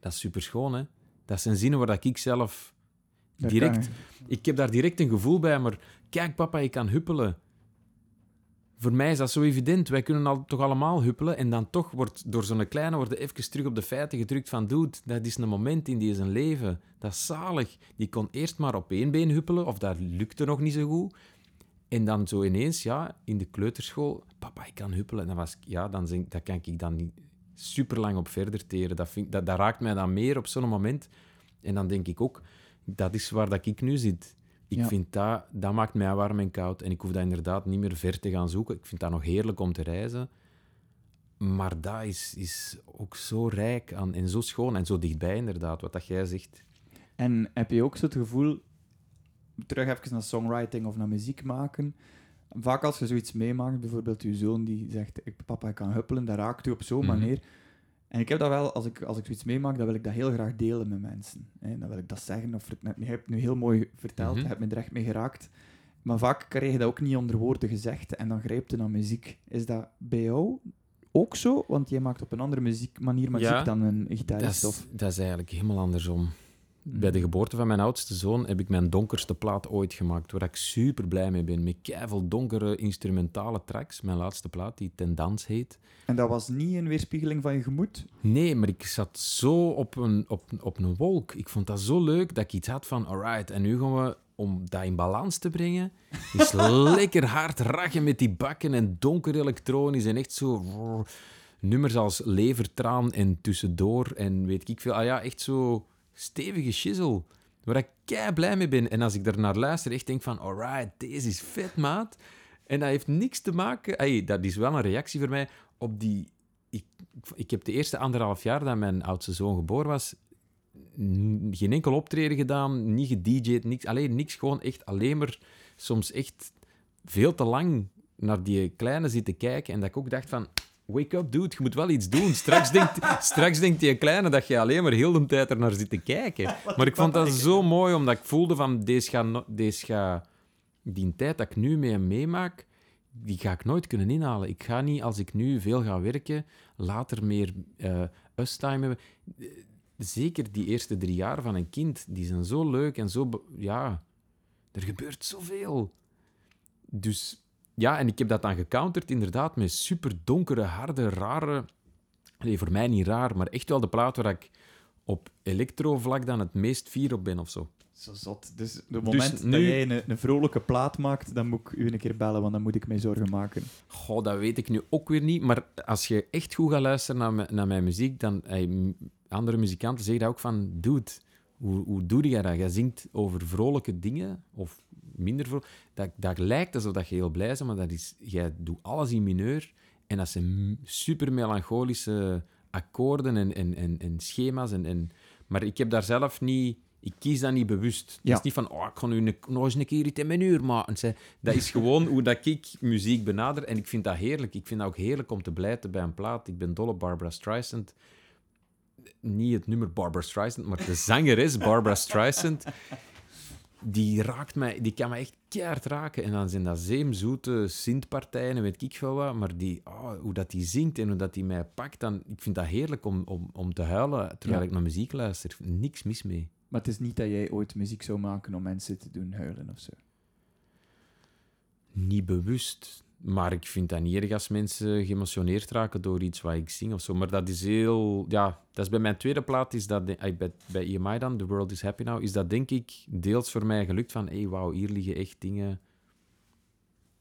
[SPEAKER 3] dat is super schoon, hè. Dat zijn zinnen waar dat ik zelf direct, ik heb daar direct een gevoel bij, maar kijk, papa, ik kan huppelen. Voor mij is dat zo evident. Wij kunnen al, toch allemaal huppelen. En dan toch wordt door zo'n kleine worden even terug op de feiten gedrukt van... Dude, dat is een moment in die zijn leven. Dat is zalig. Die kon eerst maar op één been huppelen, of dat lukte nog niet zo goed. En dan zo ineens, ja, in de kleuterschool... Papa, ik kan huppelen. En was ja, dan dat kan ik dan niet super lang op verder teren. Dat, dat, dat raakt mij dan meer op zo'n moment. En dan denk ik ook, dat is waar dat ik nu zit. Ik
[SPEAKER 2] Ja.
[SPEAKER 3] vind dat, dat maakt mij warm en koud. En ik hoef dat inderdaad niet meer ver te gaan zoeken. Ik vind dat nog heerlijk om te reizen. Maar dat is, is ook zo rijk aan, en zo schoon en zo dichtbij, inderdaad, wat dat jij zegt.
[SPEAKER 2] En heb je ook zo het gevoel, terug even naar songwriting of naar muziek maken, vaak als je zoiets meemaakt, bijvoorbeeld je zoon die zegt, ik, papa, ik kan huppelen, dat raakt u op zo'n
[SPEAKER 3] Mhm.
[SPEAKER 2] manier. En ik heb dat wel, als ik, als ik zoiets meemaak, dan wil ik dat heel graag delen met mensen. Hè. Dan wil ik dat zeggen, of het net, je hebt het nu heel mooi verteld,
[SPEAKER 3] Mhm.
[SPEAKER 2] je hebt me er echt mee geraakt. Maar vaak krijg je dat ook niet onder woorden gezegd en dan grijpt je naar muziek. Is dat bij jou ook zo? Want jij maakt op een andere muziek, manier muziek
[SPEAKER 3] Ja,
[SPEAKER 2] dan een
[SPEAKER 3] Dat
[SPEAKER 2] gitarist.
[SPEAKER 3] is,
[SPEAKER 2] Of...
[SPEAKER 3] dat is eigenlijk helemaal andersom. Bij de geboorte van mijn oudste zoon heb ik mijn donkerste plaat ooit gemaakt, waar ik super blij mee ben. Met keiveel donkere instrumentale tracks. Mijn laatste plaat, die Ten Dans heet.
[SPEAKER 2] En dat was niet een weerspiegeling van je gemoed?
[SPEAKER 3] Nee, maar ik zat zo op een, op, op een wolk. Ik vond dat zo leuk dat ik iets had van, alright, en nu gaan we, om dat in balans te brengen, is (laughs) lekker hard rachen met die bakken en donker elektronisch en echt zo nummers als Levertraan en Tussendoor en weet ik veel. Ah ja, echt zo stevige shizzle, waar ik kei blij mee ben. En als ik daar naar luister, echt denk van, alright, deze is vet, maat. En dat heeft niks te maken... Ey, dat is wel een reactie voor mij op die ik, ik heb de eerste anderhalf jaar dat mijn oudste zoon geboren was, geen enkel optreden gedaan, niet gedj'd, niks, alleen niks, gewoon echt alleen maar soms echt veel te lang naar die kleine zitten kijken en dat ik ook dacht van, wake up dude, je moet wel iets doen. Straks denkt, (laughs) straks denkt die kleine dat je alleen maar heel de tijd er naar zit te kijken. Maar ik vond dat zo mooi, omdat ik voelde van, deze no- deze gaat die tijd dat ik nu mee meemaak, die ga ik nooit kunnen inhalen. Ik ga niet, als ik nu veel ga werken, later meer eh us-time hebben. Eh, Zeker die eerste drie jaar van een kind, die zijn zo leuk en zo... Ja, er gebeurt zoveel. Dus ja, en ik heb dat dan gecounterd inderdaad met super donkere, harde, rare... Nee, voor mij niet raar, maar echt wel de plaat waar ik op electro-vlak dan het meest fier op ben of zo.
[SPEAKER 2] Zo zot. Dus het moment dat
[SPEAKER 3] nu-
[SPEAKER 2] jij een, een vrolijke plaat maakt, dan moet ik u een keer bellen, want dan moet ik mij zorgen maken.
[SPEAKER 3] Goh, dat weet ik nu ook weer niet. Maar als je echt goed gaat luisteren naar, mijn- naar mijn muziek, dan... andere muzikanten zeggen dat ook van... Dude, hoe, hoe doe jij dat? Jij zingt over vrolijke dingen, of minder vrolijk. Dat, dat lijkt alsof dat je heel blij bent, maar dat is... Jij doet alles in mineur. En dat zijn super melancholische akkoorden en, en, en, en schema's. En, en, maar ik heb daar zelf niet... Ik kies dat niet bewust. Het
[SPEAKER 2] Ja.
[SPEAKER 3] is niet van, oh, ik ga nu een, nog eens een keer iets in mijn uur maken. Dat is gewoon hoe dat ik muziek benader. En ik vind dat heerlijk. Ik vind dat ook heerlijk om te blijten bij een plaat. Ik ben dol op Barbara Streisand. Niet het nummer Barbara Streisand, maar de zangeres Barbara Streisand. Die raakt mij, die kan mij echt keihard raken. En dan zijn dat zeemzoete synthpartijen en weet ik veel wat. Maar die, oh, hoe dat die zingt en hoe dat die mij pakt, dan, ik vind dat heerlijk om, om, om te huilen terwijl
[SPEAKER 2] Ja.
[SPEAKER 3] ik naar muziek luister. Niks mis mee.
[SPEAKER 2] Maar het is niet dat jij ooit muziek zou maken om mensen te doen huilen of zo.
[SPEAKER 3] Niet bewust. Maar ik vind dat niet erg als mensen geëmotioneerd raken door iets wat ik zing of zo. Maar dat is heel... Ja, dat is bij mijn tweede plaat, is dat, bij, bij EMI dan, The World is Happy Now, is dat denk ik deels voor mij gelukt van, hé, hey, wauw, hier liggen echt dingen...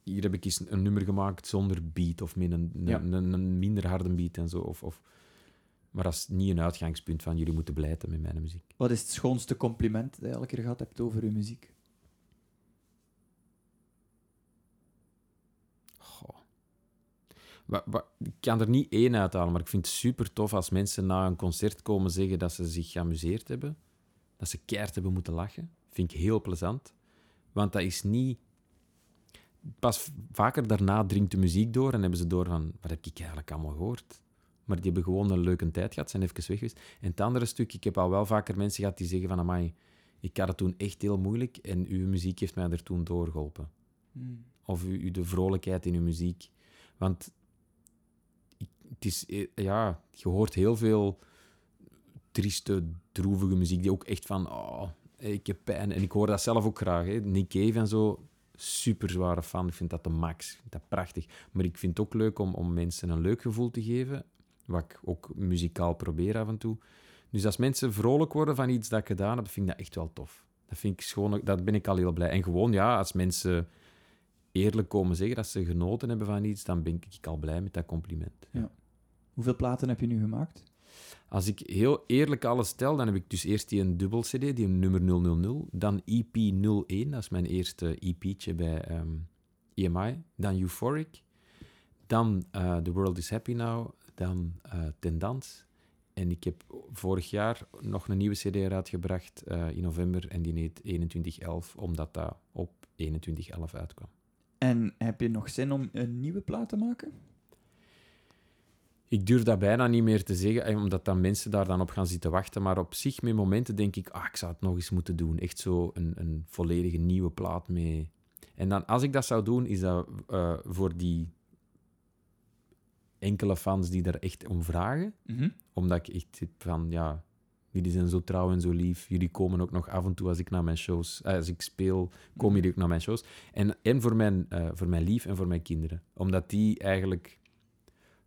[SPEAKER 3] Hier heb ik eens een nummer gemaakt zonder beat of met een, een, een minder harde beat en zo. Of, of, maar dat is niet een uitgangspunt van, jullie moeten blijten met mijn muziek.
[SPEAKER 2] Wat is het schoonste compliment dat je elke keer gehad hebt over uw muziek?
[SPEAKER 3] Ik kan er niet één uithalen, maar ik vind het super tof als mensen na een concert komen zeggen dat ze zich geamuseerd hebben. Dat ze keihard hebben moeten lachen. Vind ik heel plezant. Want dat is niet... Pas vaker daarna dringt de muziek door en hebben ze door van... Wat heb ik eigenlijk allemaal gehoord? Maar die hebben gewoon een leuke tijd gehad, zijn even weg geweest. En het andere stuk, ik heb al wel vaker mensen gehad die zeggen van... Amai, Ik had het toen echt heel moeilijk en uw muziek heeft mij er toen doorgeholpen.
[SPEAKER 2] Hmm.
[SPEAKER 3] Of u, u de vrolijkheid in uw muziek. Want het is, eh, ja, je hoort heel veel trieste, droevige muziek die ook echt van, oh, ik heb pijn. En ik hoor dat zelf ook graag. Hè. Nick Cave en zo, super zware fan. Ik vind dat de max. Ik vind dat prachtig. Maar ik vind het ook leuk om, om mensen een leuk gevoel te geven. Wat ik ook muzikaal probeer af en toe. Dus als mensen vrolijk worden van iets dat ik gedaan heb, vind ik dat echt wel tof. Dat, vind ik gewoon, dat ben ik al heel blij. En gewoon, ja, als mensen eerlijk komen zeggen dat ze genoten hebben van iets, dan ben ik al blij met dat compliment.
[SPEAKER 2] Ja. Hoeveel platen heb je nu gemaakt?
[SPEAKER 3] Als ik heel eerlijk alles stel, dan heb ik dus eerst die een dubbel CD, die een nummer 000, dan EP 01, dat is mijn eerste EP'tje bij EMI, dan Euphoric, dan eh, The World is Happy Now, dan eh Tendance. En ik heb vorig jaar nog een nieuwe CD uitgebracht eh, in november en die heet 2111, omdat dat op 2111 uitkwam.
[SPEAKER 2] En heb je nog zin om een nieuwe plaat te maken?
[SPEAKER 3] Ik durf dat bijna niet meer te zeggen, eh, omdat dan mensen daar dan op gaan zitten wachten. Maar op zich, met momenten denk ik, ah, ik zou het nog eens moeten doen. Echt zo een, een volledige nieuwe plaat mee. En dan, als ik dat zou doen, is dat eh, voor die enkele fans die er echt om vragen.
[SPEAKER 2] Mhm.
[SPEAKER 3] Omdat ik echt van, ja, jullie zijn zo trouw en zo lief. Jullie komen ook nog af en toe als ik naar mijn shows, eh, als ik speel, komen jullie ook naar mijn shows. En, en voor, mijn, voor mijn lief en voor mijn kinderen. Omdat die eigenlijk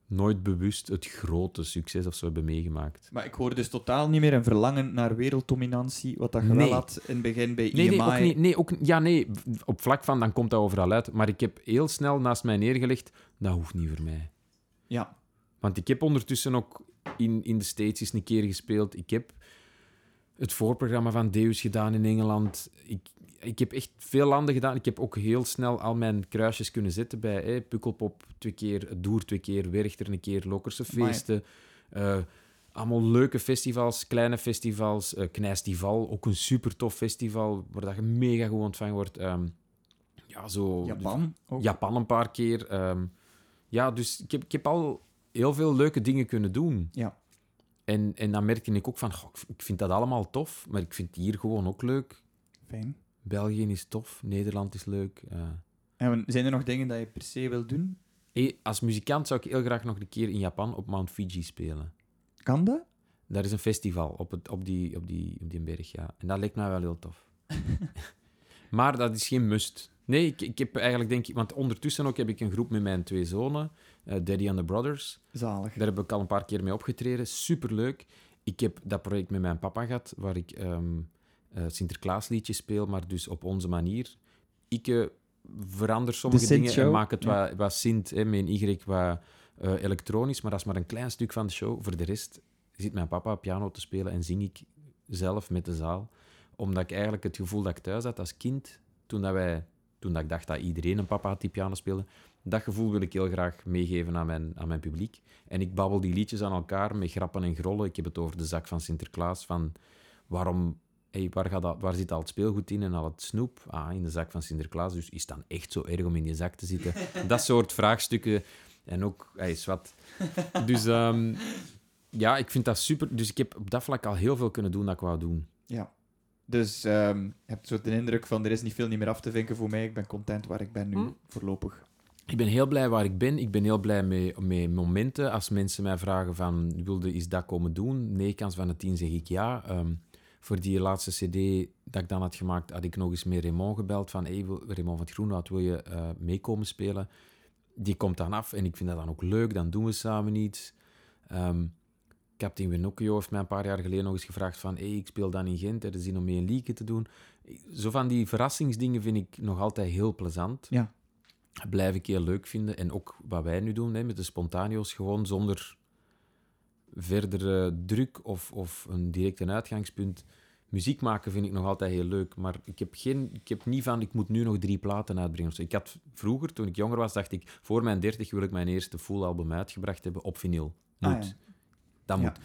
[SPEAKER 3] nooit bewust het grote succes of zo hebben meegemaakt.
[SPEAKER 2] Maar ik hoor dus totaal niet meer een verlangen naar werelddominantie, wat dat je
[SPEAKER 3] Nee.
[SPEAKER 2] wel had in het begin bij
[SPEAKER 3] Nee, nee, ook niet, nee, ook, ja, nee, op vlak van, dan komt dat overal uit. Maar ik heb heel snel naast mij neergelegd, dat hoeft niet voor mij.
[SPEAKER 2] Ja,
[SPEAKER 3] Want ik heb ondertussen ook in, in de States eens een keer gespeeld. Ik heb het voorprogramma van Deus gedaan in Engeland. Ik, ik heb echt veel landen gedaan. Ik heb ook heel snel al mijn kruisjes kunnen zetten bij hè, Pukkelpop twee keer, Doer twee keer, Werchter een keer, Lokkerse feesten. eh, allemaal leuke festivals, kleine festivals. Knijstival, ook een super tof festival, waar dat je mega goed ontvangen wordt. Ehm, ja, zo...
[SPEAKER 2] Japan ook.
[SPEAKER 3] Japan een paar keer. ehm, ja, dus ik heb, ik heb al heel veel leuke dingen kunnen doen.
[SPEAKER 2] Ja.
[SPEAKER 3] En, en dan merkte ik ook van, goh, ik vind dat allemaal tof, maar ik vind hier gewoon ook leuk.
[SPEAKER 2] Fijn.
[SPEAKER 3] België is tof, Nederland is leuk. eh.
[SPEAKER 2] En zijn er nog dingen dat je per se wil doen?
[SPEAKER 3] Hey, als muzikant zou ik heel graag nog een keer in Japan op Mount Fuji spelen.
[SPEAKER 2] Kan dat?
[SPEAKER 3] Daar is een festival op, het, op, die, op, die, op die berg, ja. En dat lijkt mij wel heel tof. (laughs) maar dat is geen must. Nee, ik, ik heb eigenlijk denk ik... Want ondertussen ook heb ik een groep met mijn twee zonen, eh, Daddy and the Brothers.
[SPEAKER 2] Zalig.
[SPEAKER 3] Daar heb ik al een paar keer mee opgetreden. Superleuk. Ik heb dat project met mijn papa gehad, waar ik ehm eh, Sinterklaasliedjes speel, maar dus op onze manier. Ik verander sommige dingen en maak het
[SPEAKER 2] ja.
[SPEAKER 3] wat, wat Sint, hè, een Y, wat eh, elektronisch, maar dat is maar een klein stuk van de show. Voor de rest zit mijn papa piano te spelen en zing ik zelf met de zaal. Omdat ik eigenlijk het gevoel dat ik thuis had als kind, toen, dat wij, toen dat ik dacht dat iedereen een papa had die piano speelde, dat gevoel wil ik heel graag meegeven aan mijn, aan mijn publiek. En ik babbel die liedjes aan elkaar met grappen en grollen. Ik heb het over de zak van Sinterklaas, van waarom... Hey, waar, gaat dat, waar zit al het speelgoed in en al het snoep? Ah, in de zak van Sinterklaas. Dus is het dan echt zo erg om in die zak te zitten? (laughs) dat soort vraagstukken. En ook, hij is wat. Dus ehm, ja, ik vind dat super. Dus ik heb op dat vlak al heel veel kunnen doen dat ik wou doen.
[SPEAKER 2] Ja. Dus ehm, je hebt zo de indruk van, er is niet veel niet meer af te vinken voor mij. Ik ben content waar ik ben nu,
[SPEAKER 3] Hm.
[SPEAKER 2] voorlopig.
[SPEAKER 3] Ik ben heel blij waar ik ben. Ik ben heel blij met, met momenten. Als mensen mij vragen van, wilde is dat komen doen? Nee, kans van de tien zeg ik ja. Ehm, voor die laatste cd dat ik dan had gemaakt, had ik nog eens met Raymond gebeld van, hey, Raymond van het Groenwoud, wil je eh, meekomen spelen? Die komt dan af en ik vind dat dan ook leuk. Dan doen we samen iets. Ehm Captain Winocchio heeft mij een paar jaar geleden nog eens gevraagd van, hey, ik speel dan in Gent, er is zin om mee een liedje te doen. Zo van die verrassingsdingen vind ik nog altijd heel plezant
[SPEAKER 2] Ja.
[SPEAKER 3] blijf ik heel leuk vinden. En ook wat wij nu doen hè, met de spontaneo's, gewoon zonder verdere druk of, of een direct een uitgangspunt. Muziek maken vind ik nog altijd heel leuk, maar ik heb, geen, ik heb niet van, ik moet nu nog drie platen uitbrengen. Ik had vroeger, toen ik jonger was, dacht ik, voor mijn dertig wil ik mijn eerste full album uitgebracht hebben op vinyl. Moet.
[SPEAKER 2] Ah, ja.
[SPEAKER 3] Dat
[SPEAKER 2] Ja.
[SPEAKER 3] moet.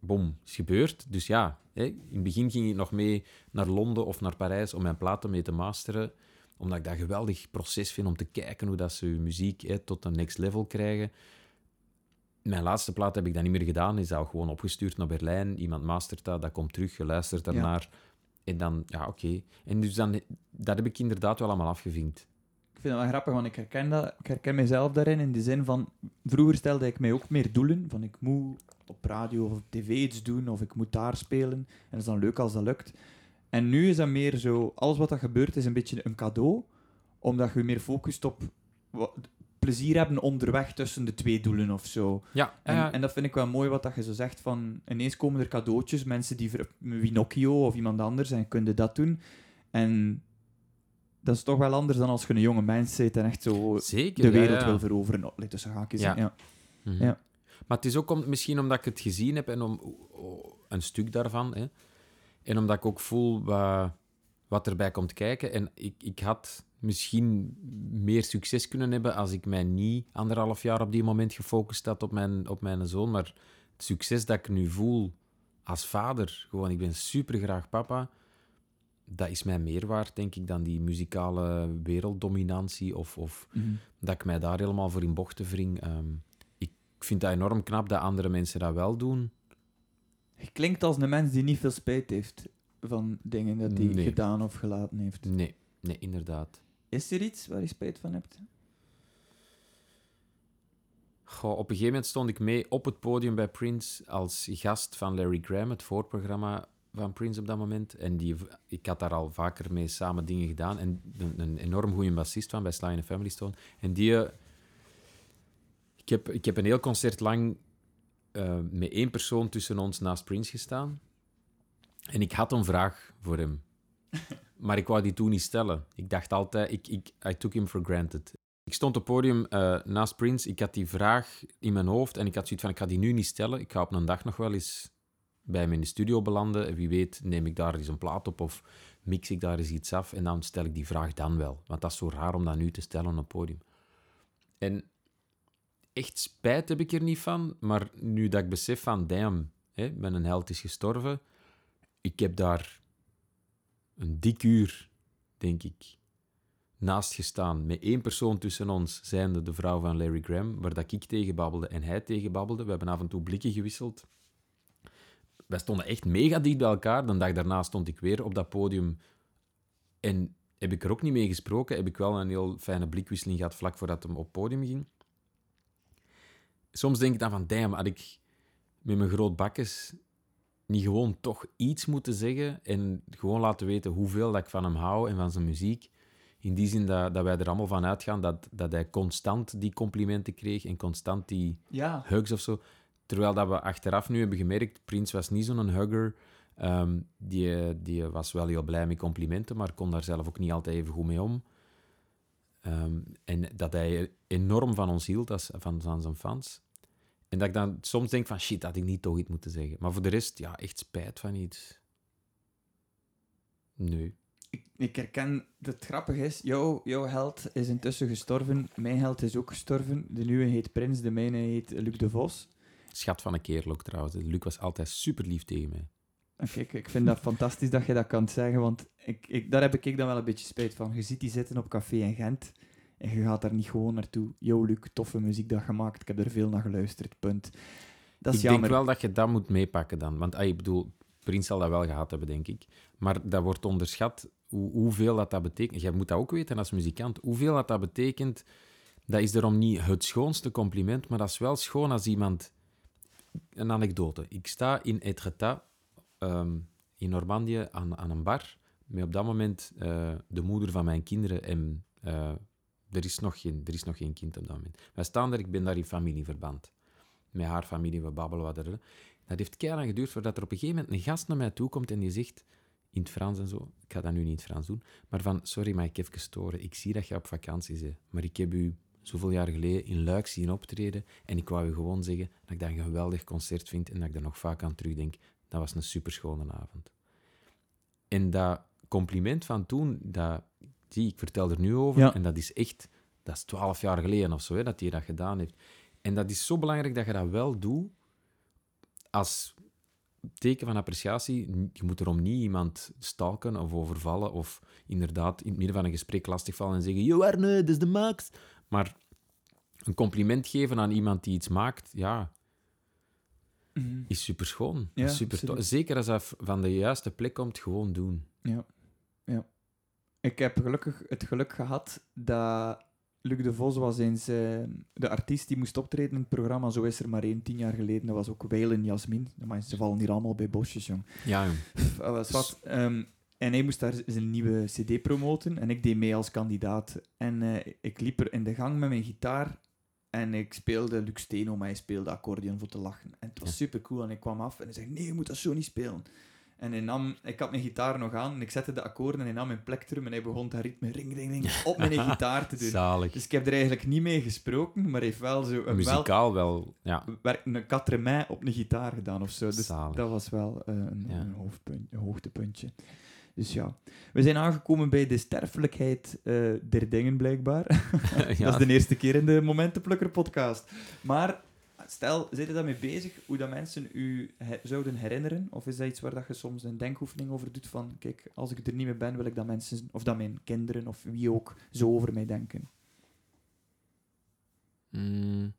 [SPEAKER 3] Bom, is gebeurd. Dus ja, hè, in het begin ging ik nog mee naar Londen of naar Parijs om mijn platen mee te masteren. Omdat ik dat een geweldig proces vind om te kijken hoe dat ze hun muziek hè, tot een next level krijgen. Mijn laatste plaat heb ik dat niet meer gedaan. Is al gewoon opgestuurd naar Berlijn. Iemand mastert dat, dat komt terug, je luistert
[SPEAKER 2] Ja.
[SPEAKER 3] ernaar. En dan, ja, oké. En dus dan, dat heb ik inderdaad wel allemaal afgevinkt.
[SPEAKER 2] Ik vind het wel grappig, want ik herken, dat, ik herken mezelf daarin, in de zin van... Vroeger stelde ik mij ook meer doelen, van ik moet op radio of op tv iets doen, of ik moet daar spelen. En dat is dan leuk als dat lukt. En nu is dat meer zo... Alles wat dat gebeurt is een beetje een cadeau, omdat je meer focust op plezier hebben onderweg tussen de twee doelen of zo.
[SPEAKER 3] Ja,
[SPEAKER 2] En, en dat vind ik wel mooi wat dat je zo zegt van ineens komen er cadeautjes, mensen die Winocchio of iemand anders en kunnen dat doen. En dat is toch wel anders dan als je een jonge mens bent en echt zo
[SPEAKER 3] zeker.
[SPEAKER 2] de wereld
[SPEAKER 3] ja.
[SPEAKER 2] wil veroveren. Oh, tussen haakjes.
[SPEAKER 3] Ja.
[SPEAKER 2] Ja.
[SPEAKER 3] Mhm.
[SPEAKER 2] Ja.
[SPEAKER 3] Maar het is ook om, misschien omdat ik het gezien heb en om oh, een stuk daarvan. Hè. En omdat ik ook voel wat, wat erbij komt kijken. En ik, ik had misschien meer succes kunnen hebben als ik mij niet anderhalf jaar op die moment gefocust had op mijn, op mijn zoon. Maar het succes dat ik nu voel als vader, gewoon ik ben super graag papa, dat is mij meer waard, denk ik, dan die muzikale werelddominantie of, of
[SPEAKER 2] Mhm.
[SPEAKER 3] dat ik mij daar helemaal voor in bochten wring. Ehm, ik vind dat enorm knap dat andere mensen dat wel doen.
[SPEAKER 2] Je klinkt als een mens die niet veel spijt heeft van dingen dat hij
[SPEAKER 3] Nee.
[SPEAKER 2] gedaan of gelaten heeft.
[SPEAKER 3] Nee, nee, inderdaad.
[SPEAKER 2] Is er iets waar je spijt van hebt?
[SPEAKER 3] Goh, op een gegeven moment stond ik mee op het podium bij Prince als gast van Larry Graham, het voorprogramma van Prince op dat moment. En die, ik had daar al vaker mee samen dingen gedaan. En een, een enorm goede bassist van bij Sly and the Family Stone. En die... eh, Ik heb, ik heb een heel concert lang eh, met één persoon tussen ons naast Prince gestaan. En ik had een vraag voor hem. (laughs) Maar ik wou die toen niet stellen. Ik dacht altijd... Ik, ik, I took him for granted. Ik stond op podium eh, naast Prince. Ik had die vraag in mijn hoofd en ik had zoiets van, ik ga die nu niet stellen. Ik ga op een dag nog wel eens bij hem in de studio belanden. En wie weet neem ik daar eens een plaat op of mix ik daar eens iets af. En dan stel ik die vraag dan wel. Want dat is zo raar om dat nu te stellen op het podium. En echt spijt heb ik er niet van. Maar nu dat ik besef van, damn, hè, mijn held is gestorven. Ik heb daar een dik uur, denk ik, naast gestaan. Met één persoon tussen ons, zijnde de vrouw van Larry Graham, waar dat ik tegen babbelde en hij tegen babbelde. We hebben af en toe blikken gewisseld. Wij stonden echt mega dicht bij elkaar. De dag daarna stond ik weer op dat podium. En heb ik er ook niet mee gesproken. Heb ik wel een heel fijne blikwisseling gehad vlak voordat hem op het podium ging. Soms denk ik dan van, damn, had ik met mijn groot bakkes niet gewoon toch iets moeten zeggen en gewoon laten weten hoeveel dat ik van hem hou en van zijn muziek. In die zin dat, dat wij er allemaal van uitgaan dat, dat hij constant die complimenten kreeg en constant die
[SPEAKER 2] Ja.
[SPEAKER 3] hugs of zo. Terwijl dat we achteraf nu hebben gemerkt, Prince was niet zo'n hugger. Ehm, die, die was wel heel blij met complimenten, maar kon daar zelf ook niet altijd even goed mee om. Ehm, en dat hij enorm van ons hield, als, van, van zijn fans. En dat ik dan soms denk van, shit, had ik niet toch iets moeten zeggen. Maar voor de rest, ja, echt spijt van iets. Nee.
[SPEAKER 2] Ik, ik herken, het grappige is, jouw, jouw held is intussen gestorven, mijn held is ook gestorven. De nieuwe heet Prins, de mijne heet Luc de Vos.
[SPEAKER 3] Schat van een kerel ook trouwens. Luc was altijd super lief tegen mij.
[SPEAKER 2] En Kijk, ik vind dat fantastisch dat je dat kan zeggen, want ik, ik, daar heb ik dan wel een beetje spijt van. Je ziet die zitten op café in Gent en je gaat daar niet gewoon naartoe. Yo, Luc, toffe muziek dat gemaakt, ik heb er veel naar geluisterd, punt. Dat is
[SPEAKER 3] ik
[SPEAKER 2] jammer.
[SPEAKER 3] denk wel dat je dat moet meepakken dan. Want ah, ik bedoel, Prins zal dat wel gehad hebben, denk ik. Maar dat wordt onderschat hoe, hoeveel dat, dat betekent. Jij moet dat ook weten als muzikant. Hoeveel dat, dat betekent, dat is daarom niet het schoonste compliment, maar dat is wel schoon als iemand... Een anekdote. Ik sta in Etretat, ehm, in Normandië, aan, aan een bar, met op dat moment eh, de moeder van mijn kinderen en... eh, er is, nog geen, er is nog geen kind op dat moment. Wij staan daar, ik ben daar in familieverband. Met haar familie, we babbelen wat er. Dat heeft keihard geduurd voordat er op een gegeven moment een gast naar mij toe komt en die zegt, in het Frans en zo, ik ga dat nu niet in het Frans doen, maar van, sorry, mag ik even storen? Ik zie dat je op vakantie bent, maar ik heb u zoveel jaar geleden in Luik zien optreden en ik wou u gewoon zeggen dat ik dat een geweldig concert vind en dat ik daar nog vaak aan terugdenk. Dat was een superschone avond. En dat compliment van toen, dat, zie, ik vertel er nu over,
[SPEAKER 2] Ja.
[SPEAKER 3] en dat is echt, dat is twaalf jaar geleden of zo, hè, dat hij dat gedaan heeft. En dat is zo belangrijk dat je dat wel doet als teken van appreciatie. Je moet erom niet iemand stalken of overvallen of inderdaad in het midden van een gesprek lastigvallen en zeggen Yo Arne, dat is de max. Maar een compliment geven aan iemand die iets maakt, ja...
[SPEAKER 2] Mhm.
[SPEAKER 3] is super schoon.
[SPEAKER 2] Ja,
[SPEAKER 3] super. Zeker als dat van de juiste plek komt, gewoon doen.
[SPEAKER 2] Ja. ja. Ik heb gelukkig het geluk gehad dat Luc de Vos was eens eh, de artiest die moest optreden in het programma Zo is er maar één, tien jaar geleden. Dat was ook Weilen Jasmin. Maar ze vallen hier allemaal bij bosjes, jong.
[SPEAKER 3] Ja, jong.
[SPEAKER 2] Dat was wat. Ehm, en hij moest daar zijn nieuwe cd promoten en ik deed mee als kandidaat. En eh, ik liep er in de gang met mijn gitaar en ik speelde Luc Steno, maar hij speelde accordeon voor te lachen. En het was super cool en ik kwam af en hij zei, nee, je moet dat zo niet spelen. En hij nam, ik had mijn gitaar nog aan en ik zette de akkoorden en hij nam mijn plektrum en hij begon dat ritme ring, ring, ring (laughs) op mijn gitaar te doen.
[SPEAKER 3] Zalig.
[SPEAKER 2] Dus ik heb er eigenlijk niet mee gesproken, maar hij heeft wel zo een,
[SPEAKER 3] Muzikaal wel, ja.
[SPEAKER 2] werk- een quatre op een gitaar gedaan of zo. Dus
[SPEAKER 3] Zalig.
[SPEAKER 2] dat was wel eh, een,
[SPEAKER 3] Ja.
[SPEAKER 2] een, hoofdpunt, een hoogtepuntje. Dus ja, we zijn aangekomen bij de sterfelijkheid eh, der dingen, blijkbaar. (laughs) (laughs) Dat is de eerste keer in de Momentenplukker podcast. Maar stel, zit je daarmee bezig, hoe dat mensen u he- zouden herinneren? Of is dat iets waar dat je soms een denkoefening over doet van, kijk, als ik er niet meer ben, wil ik dat mensen, of dat mijn kinderen, of wie ook, zo over mij denken?
[SPEAKER 3] Mm,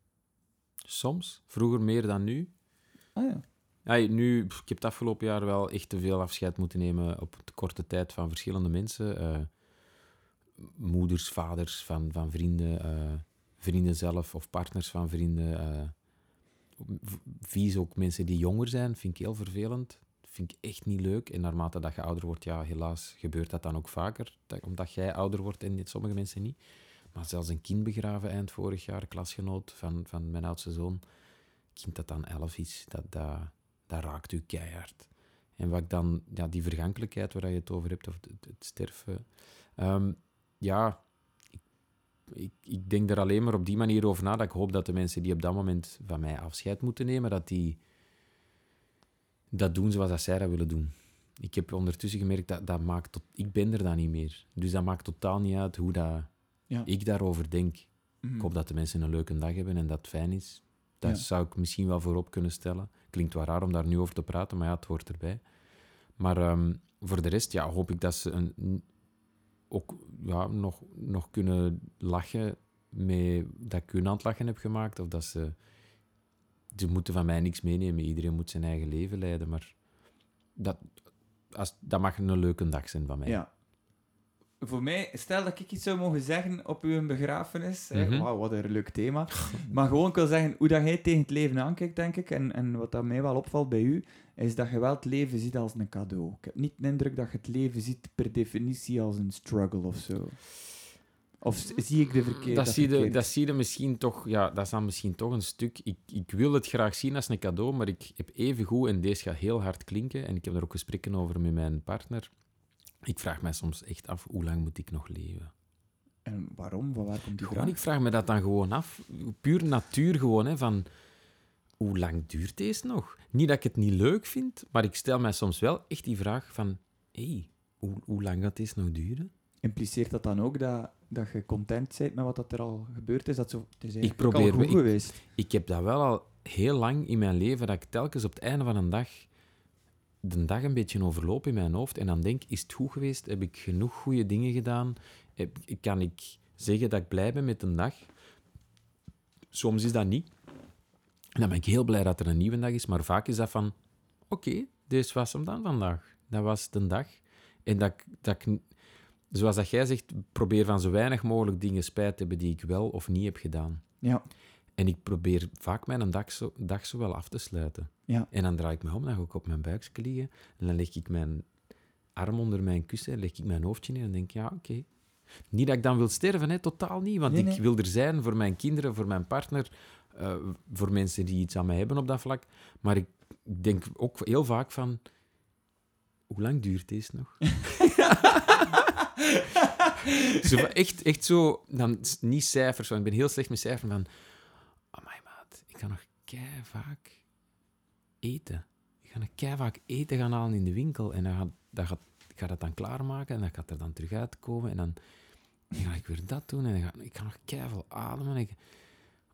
[SPEAKER 3] soms. Vroeger meer dan nu.
[SPEAKER 2] Ah ja.
[SPEAKER 3] Ja, nu, ik heb het afgelopen jaar wel echt te veel afscheid moeten nemen op de korte tijd van verschillende mensen. Eh, moeders, vaders van, van vrienden, eh, vrienden zelf of partners van vrienden. eh vies ook mensen die jonger zijn, vind ik heel vervelend. Vind ik echt niet leuk. En naarmate dat je ouder wordt, ja, helaas gebeurt dat dan ook vaker. Dat- omdat jij ouder wordt en dit sommige mensen niet. Maar zelfs een kind begraven eind vorig jaar, klasgenoot van, van mijn oudste zoon. Kind dat dan elf is, dat, dat, raakt u keihard. En wat ik dan, ja, die vergankelijkheid waar je het over hebt, of het, sterven. ehm, ja, ik, ik denk er alleen maar op die manier over na. Dat ik hoop dat de mensen die op dat moment van mij afscheid moeten nemen, dat die dat doen zoals dat zij dat willen doen. Ik heb ondertussen gemerkt dat dat maakt tot, ik ben er dan niet meer. Dus dat maakt totaal niet uit hoe dat
[SPEAKER 2] Ja.
[SPEAKER 3] ik daarover denk.
[SPEAKER 2] Mhm.
[SPEAKER 3] Ik hoop dat de mensen een leuke dag hebben en dat het fijn is. Dat
[SPEAKER 2] Ja.
[SPEAKER 3] zou ik misschien wel voorop kunnen stellen. Klinkt wel raar om daar nu over te praten, maar ja, het hoort erbij. Maar ehm, voor de rest ja, hoop ik dat ze een, ook nog, nog kunnen lachen met dat ik hun aan het lachen heb gemaakt. Of dat ze... Ze moeten van mij niks meenemen. Iedereen moet zijn eigen leven leiden. Maar dat, als, dat mag een leuke dag zijn van mij.
[SPEAKER 2] Ja. Voor mij, stel dat ik iets zou mogen zeggen op uw begrafenis. Wauw, wat een leuk thema. (laughs) maar gewoon, ik wil zeggen, hoe dat jij tegen het leven aankijkt, denk ik, en, en wat dat mij wel opvalt bij u, is dat je wel het leven ziet als een cadeau. Ik heb niet de indruk dat je het leven ziet per definitie als een struggle of zo. Of zie ik de verkeerde...
[SPEAKER 3] dat, zie je, dat zie je misschien toch, ja, dat is dan misschien toch een stuk. Ik, ik wil het graag zien als een cadeau, maar ik heb even goed, en deze gaat heel hard klinken, en ik heb er ook gesprekken over met mijn partner. Ik vraag mij soms echt af, hoe lang moet ik nog leven?
[SPEAKER 2] En waarom? Van waar komt die
[SPEAKER 3] Gewoon,
[SPEAKER 2] vraag?
[SPEAKER 3] ik vraag me dat dan gewoon af. Puur natuur gewoon, hè, van... Hoe lang duurt deze nog? Niet dat ik het niet leuk vind, maar ik stel mij soms wel echt die vraag van... Hé, hey, hoe, hoe lang gaat deze nog duren?
[SPEAKER 2] Impliceert dat dan ook dat, dat je content bent met wat dat er al gebeurd is? Dat zo, het is
[SPEAKER 3] Ik probeer-
[SPEAKER 2] al goed
[SPEAKER 3] ik-
[SPEAKER 2] geweest.
[SPEAKER 3] Ik heb dat wel al heel lang in mijn leven, dat ik telkens op het einde van een dag de dag een beetje overloop in mijn hoofd en dan denk, is het goed geweest? Heb ik genoeg goede dingen gedaan? Heb, kan ik zeggen dat ik blij ben met een dag? Soms is dat niet. Dan ben ik heel blij dat er een nieuwe dag is, maar vaak is dat van, oké, deze was hem dan vandaag. Dat was de dag. En dat, dat ik, zoals dat jij zegt, probeer van zo weinig mogelijk dingen spijt te hebben die ik wel of niet heb gedaan.
[SPEAKER 2] Ja,
[SPEAKER 3] En ik probeer vaak mijn dag zo, dag zo wel af te sluiten.
[SPEAKER 2] ja.
[SPEAKER 3] En dan draai ik me om, dan ga ik op mijn buikje liggen. En dan leg ik mijn arm onder mijn kussen, leg ik mijn hoofdje in en denk ja, oké. Niet dat ik dan wil sterven, hè, totaal niet. Want
[SPEAKER 2] Nee,
[SPEAKER 3] ik wil er zijn voor mijn kinderen, voor mijn partner, eh, voor mensen die iets aan mij hebben op dat vlak. Maar ik denk ook heel vaak van, hoe lang duurt deze nog? (laughs) zo, echt, echt zo, dan, niet cijfers, want ik ben heel slecht met cijfers, van, ik ga nog kei vaak eten. Ik ga nog kei vaak eten gaan halen in de winkel en dan gaat, dan ik ga dat dan klaarmaken en dan gaat er dan terug uitkomen en dan, ga ik weer dat doen en dan ga, ik ga nog kei veel ademen. En ik,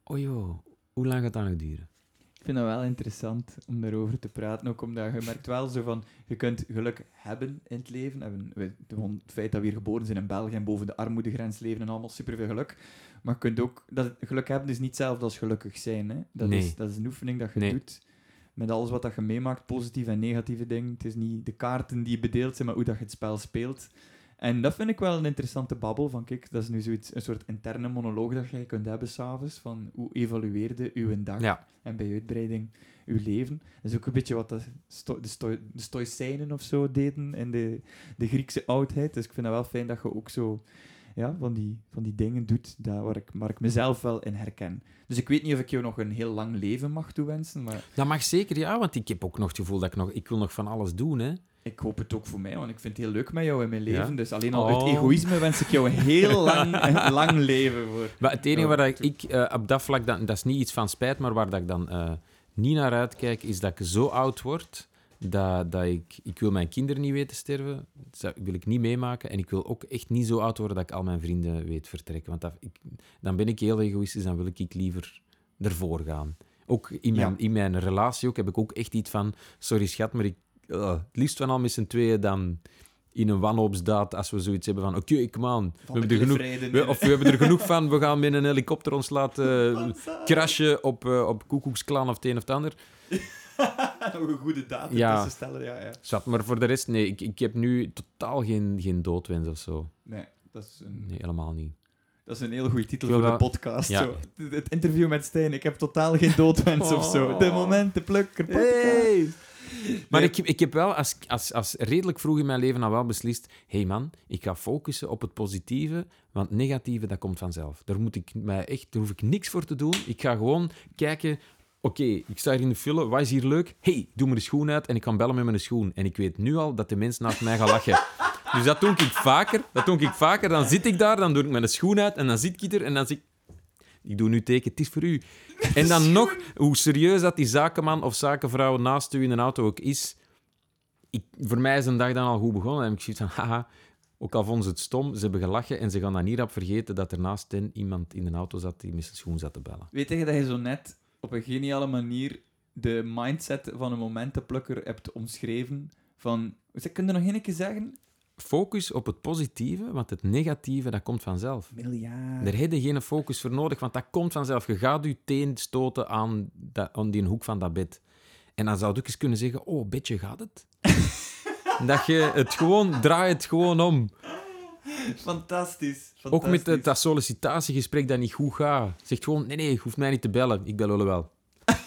[SPEAKER 3] oh hoe lang gaat dat nog duren?
[SPEAKER 2] Ik vind dat wel interessant om daarover te praten. Ook omdat je merkt wel zo van, je kunt geluk hebben in het leven. Het feit dat we hier geboren zijn in België en boven de armoedegrens leven en allemaal superveel geluk. Maar je kunt ook, dat geluk hebben is niet hetzelfde als gelukkig zijn. Hè? Dat,
[SPEAKER 3] Nee.
[SPEAKER 2] is, dat is een oefening dat je
[SPEAKER 3] Nee.
[SPEAKER 2] doet met alles wat dat je meemaakt, positieve en negatieve dingen. Het is niet de kaarten die je bedeeld zijn, maar hoe dat je het spel speelt. En dat vind ik wel een interessante babbel. Van, kijk, dat is nu zoiets, een soort interne monoloog dat je kunt hebben s'avonds. Van hoe evalueerde uw dag
[SPEAKER 3] Ja.
[SPEAKER 2] en bij uitbreiding uw leven. Dat is ook een beetje wat de, sto de, sto de Stoïcijnen of zo deden in de, de Griekse oudheid. Dus ik vind het wel fijn dat je ook zo ja, van, die, van die dingen doet daar waar, ik, waar ik mezelf wel in herken. Dus ik weet niet of ik jou nog een heel lang leven mag toewensen, maar
[SPEAKER 3] Dat mag zeker, ja, want ik heb ook nog het gevoel dat ik nog... Ik wil nog van alles doen, hè.
[SPEAKER 2] ik hoop het ook voor mij, want ik vind het heel leuk met jou in mijn leven.
[SPEAKER 3] Ja?
[SPEAKER 2] Dus alleen al uit
[SPEAKER 3] Oh.
[SPEAKER 2] egoïsme wens ik jou een heel (laughs) lang, lang leven voor.
[SPEAKER 3] Maar het enige waar ik, ik eh, op dat vlak, dan, dat is niet iets van spijt, maar waar dat ik dan eh, niet naar uitkijk, is dat ik zo oud word dat, dat ik... Ik wil mijn kinderen niet weten sterven, dat wil ik niet meemaken. En ik wil ook echt niet zo oud worden dat ik al mijn vrienden weet vertrekken. Want dat, ik, dan ben ik heel egoïstisch, dan wil ik liever ervoor gaan. Ook in mijn,
[SPEAKER 2] Ja.
[SPEAKER 3] in mijn relatie ook, heb ik ook echt iets van... Sorry schat, maar ik... eh, het liefst van al met z'n tweeën dan in een wanhoopsdaad als we zoiets hebben van... Oké, come on, we hebben er genoeg... We- of we hebben er genoeg van, we gaan met een helikopter ons (laughs) laten crashen op, eh op Koekoeksklan of het een of het ander. (laughs)
[SPEAKER 2] Nog een goede datum
[SPEAKER 3] Ja.
[SPEAKER 2] tussen stellen, ja, ja.
[SPEAKER 3] Zat, maar voor de rest, nee, ik, ik heb nu totaal geen, geen doodwens of zo.
[SPEAKER 2] Nee, dat is een,
[SPEAKER 3] Nee, helemaal niet.
[SPEAKER 2] dat is een heel goede titel voor de podcast.
[SPEAKER 3] Ja.
[SPEAKER 2] Zo. Het interview met Stijn, ik heb totaal geen doodwens of zo. De
[SPEAKER 3] Oh.
[SPEAKER 2] momentenplukker podcast.
[SPEAKER 3] Maar
[SPEAKER 2] Nee.
[SPEAKER 3] ik, ik heb wel als, als, als redelijk vroeg in mijn leven al wel beslist: hé hey man, ik ga focussen op het positieve, want het negatieve dat komt vanzelf. Daar, moet ik mij echt, daar hoef ik niks voor te doen. Ik ga gewoon kijken. Oké, ik sta hier in de file, wat is hier leuk? hey, doe mijn schoen uit en ik kan bellen met mijn schoen. En ik weet nu al dat de mensen naast mij gaan lachen. (laughs) Dus dat doe ik vaker. Dat doe ik vaker. Dan zit ik daar, dan doe ik mijn schoen uit en dan zit ik er en dan zie ik... Ik doe nu teken, het is voor u. (laughs) En dan nog, hoe serieus dat die zakenman of zakenvrouw naast u in een auto ook is, ik, voor mij is een dag dan al goed begonnen. En ik zoiets van, haha, ook al vonden ze het stom, ze hebben gelachen en ze gaan dan niet op vergeten dat er naast hen iemand in de auto zat die met zijn schoen zat te bellen.
[SPEAKER 2] Weet je dat je zo net op een geniale manier de mindset van een momentenplukker hebt omschreven? Van, kun je nog één keer zeggen?
[SPEAKER 3] Focus op het positieve, want het negatieve, dat komt vanzelf.
[SPEAKER 2] Miljard.
[SPEAKER 3] Daar heb je geen focus voor nodig, want dat komt vanzelf. Je gaat je teen stoten aan, dat, aan die hoek van dat bed. En dan zou ook eens kunnen zeggen, oh, bedje, gaat het? (laughs) dat je het gewoon, draai het gewoon om. (laughs)
[SPEAKER 2] Fantastisch.
[SPEAKER 3] Ook met dat sollicitatiegesprek dat niet goed gaat. Zeg gewoon, nee, nee, je hoeft mij niet te bellen. Ik bel wel wel. (laughs)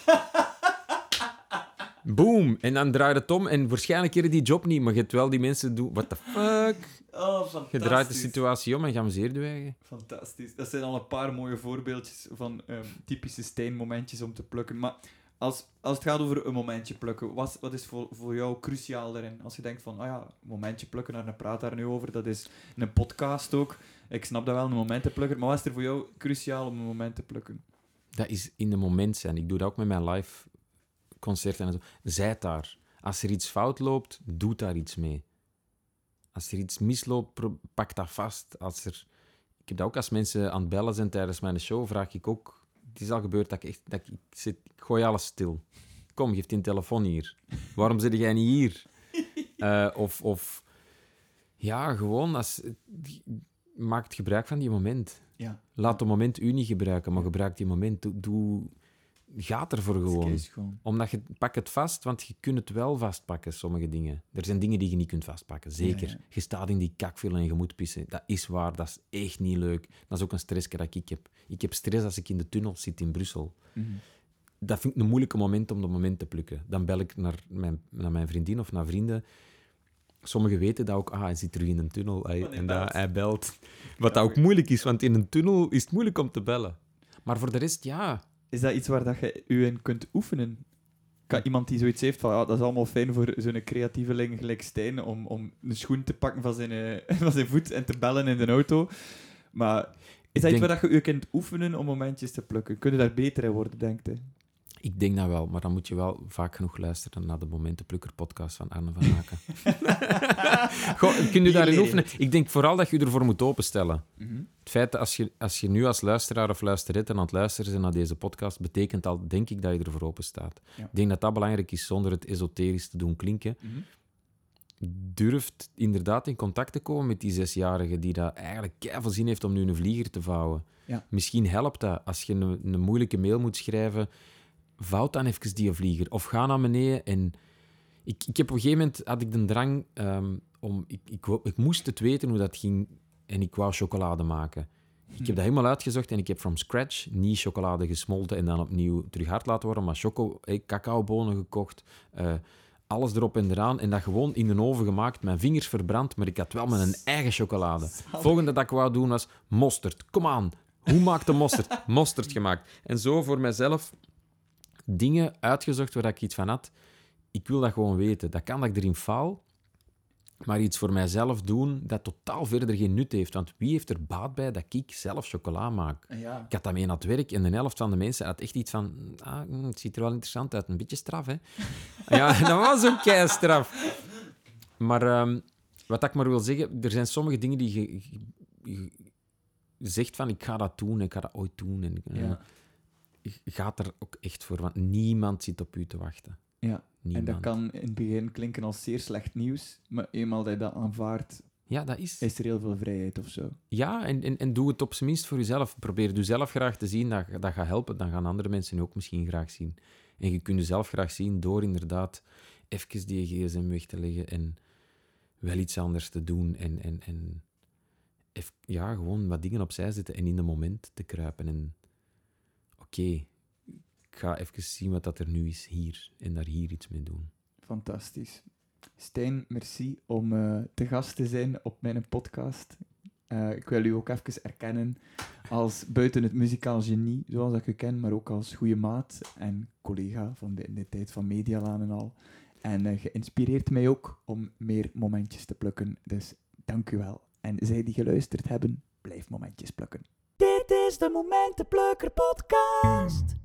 [SPEAKER 3] Boom. En dan draai je het om en waarschijnlijk keren die job niet, maar je hebt wel die mensen doen. What the fuck?
[SPEAKER 2] Oh, fantastisch.
[SPEAKER 3] Je draait de situatie om en geamuseerd je
[SPEAKER 2] Fantastisch. Dat zijn al een paar mooie voorbeeldjes van ehm, typische steenmomentjes om te plukken. Maar als, als het gaat over een momentje plukken, wat, wat is voor, voor jou cruciaal daarin? Als je denkt van, ah ja, een momentje plukken, daar praat daar nu over, dat is een podcast ook. Ik snap dat wel, een momentenplukker. Maar wat is er voor jou cruciaal om een moment te plukken?
[SPEAKER 3] Dat is in de moment zijn. Ik doe dat ook met mijn live concerten en zo. Zijt daar. Als er iets fout loopt, doe daar iets mee. Als er iets misloopt, pak dat vast. Als er... Ik heb dat ook als mensen aan het bellen zijn tijdens mijn show, vraag ik ook... Het is al gebeurd dat ik echt... Dat ik, ik, zit, ik gooi alles stil. Kom, geef die telefoon hier. Waarom zit jij niet hier? (laughs) Eh, of, of... Ja, gewoon, als, maak gebruik van die moment.
[SPEAKER 2] Ja.
[SPEAKER 3] Laat het moment u niet gebruiken, maar gebruik die moment. Doe, doe, gaat ervoor gewoon. Omdat je pak het vast, want je kunt het wel vastpakken, sommige dingen. Er zijn dingen die je niet kunt vastpakken, zeker.
[SPEAKER 2] Ja, ja.
[SPEAKER 3] Je staat in die kakveel en je moet pissen. Dat is waar, dat is echt niet leuk. Dat is ook een stress dat ik heb. Ik heb stress als ik in de tunnel zit in Brussel.
[SPEAKER 2] Mhm.
[SPEAKER 3] Dat vind ik een moeilijke moment om dat moment te plukken. Dan bel ik naar mijn, naar mijn vriendin of naar vrienden. Sommigen weten dat ook. Ah, hij zit terug in een tunnel. Hij,
[SPEAKER 2] hij
[SPEAKER 3] en dat,
[SPEAKER 2] belt.
[SPEAKER 3] hij belt. Wat dat ook moeilijk is, want in een tunnel is het moeilijk om te bellen. Maar voor de rest, ja.
[SPEAKER 2] Is dat iets waar dat je u in kunt oefenen? Kan iemand die zoiets heeft van, ja, dat is allemaal fijn voor zo'n creatieveling gelijk Stijn, om, om een schoen te pakken van zijn, eh, (laughs) van zijn voet en te bellen in de auto. Maar is dat
[SPEAKER 3] denk-
[SPEAKER 2] iets waar dat je u kunt oefenen om momentjes te plukken? Kun je daar beter in worden, denk je?
[SPEAKER 3] Ik denk dat wel, maar dan moet je wel vaak genoeg luisteren naar de Momentenplukker podcast van Arne van Haken. (laughs) Goh, kun je daarin oefenen? Ik denk vooral dat je ervoor moet openstellen.
[SPEAKER 2] Mhm.
[SPEAKER 3] Het feit dat als je, als je nu als luisteraar of luisterette aan het luisteren bent naar deze podcast, betekent al, denk ik, dat je ervoor open staat.
[SPEAKER 2] Ja.
[SPEAKER 3] Ik denk dat dat belangrijk is zonder het esoterisch te doen klinken.
[SPEAKER 2] Mhm.
[SPEAKER 3] Durft inderdaad in contact te komen met die zesjarige die dat eigenlijk keiveel zin heeft om nu een vlieger te vouwen.
[SPEAKER 2] Ja.
[SPEAKER 3] Misschien helpt dat als je een, een moeilijke mail moet schrijven vouw dan even die vlieger. Of ga naar beneden en... Ik, ik heb op een gegeven moment had ik de drang ehm, om... Ik, ik, ik moest het weten hoe dat ging en ik wou chocolade maken. Ik heb dat helemaal uitgezocht en ik heb from scratch niet chocolade gesmolten en dan opnieuw terug hard laten worden, maar choco, eh, cacaobonen gekocht, eh, alles erop en eraan en dat gewoon in de oven gemaakt, mijn vingers verbrand, maar ik had wel mijn eigen chocolade. Volgende dat ik wou doen was mosterd. Kom aan, hoe maakt de mosterd? (laughs) mosterd gemaakt. En zo voor mezelf dingen uitgezocht waar ik iets van had. Ik wil dat gewoon weten. Dat kan dat ik erin faal, maar iets voor mijzelf doen dat totaal verder geen nut heeft. Want wie heeft er baat bij dat ik zelf chocola maak?
[SPEAKER 2] Ja.
[SPEAKER 3] Ik had dat mee aan het werk en de helft van de mensen had echt iets van... Ah, mm, het ziet er wel interessant uit. Een beetje straf, hè? (laughs) ja, dat was ook kei straf. Maar ehm, wat ik maar wil zeggen, er zijn sommige dingen die je, je- je zegt van ik ga dat doen, ik ga dat ooit doen. En, eh,
[SPEAKER 2] Ja.
[SPEAKER 3] Gaat er ook echt voor, want niemand zit op u te wachten.
[SPEAKER 2] ja. En dat kan in het begin klinken als zeer slecht nieuws, maar eenmaal dat je dat aanvaardt,
[SPEAKER 3] Ja, dat is...
[SPEAKER 2] is er heel veel vrijheid of zo.
[SPEAKER 3] Ja, en, en, en doe het op zijn minst voor jezelf. Probeer het zelf graag te zien, dat, dat gaat helpen. Dan gaan andere mensen je ook misschien graag zien. En je kunt jezelf graag zien door inderdaad even die gsm weg te leggen en wel iets anders te doen. En, en, en ja, gewoon wat dingen opzij zetten en in de moment te kruipen. En oké, ik ga even zien wat dat er nu is hier en daar hier iets mee doen.
[SPEAKER 2] Fantastisch. Stijn, merci om eh, te gast te zijn op mijn podcast. Eh, ik wil u ook even erkennen als buiten het muzikaal genie, zoals ik u ken, maar ook als goede maat en collega van de, tijd van Medialaan en al. En eh, geïnspireerd mij ook om meer momentjes te plukken. Dus dank u wel. En zij die geluisterd hebben, blijf momentjes plukken.
[SPEAKER 1] Is de Momentenplukker podcast.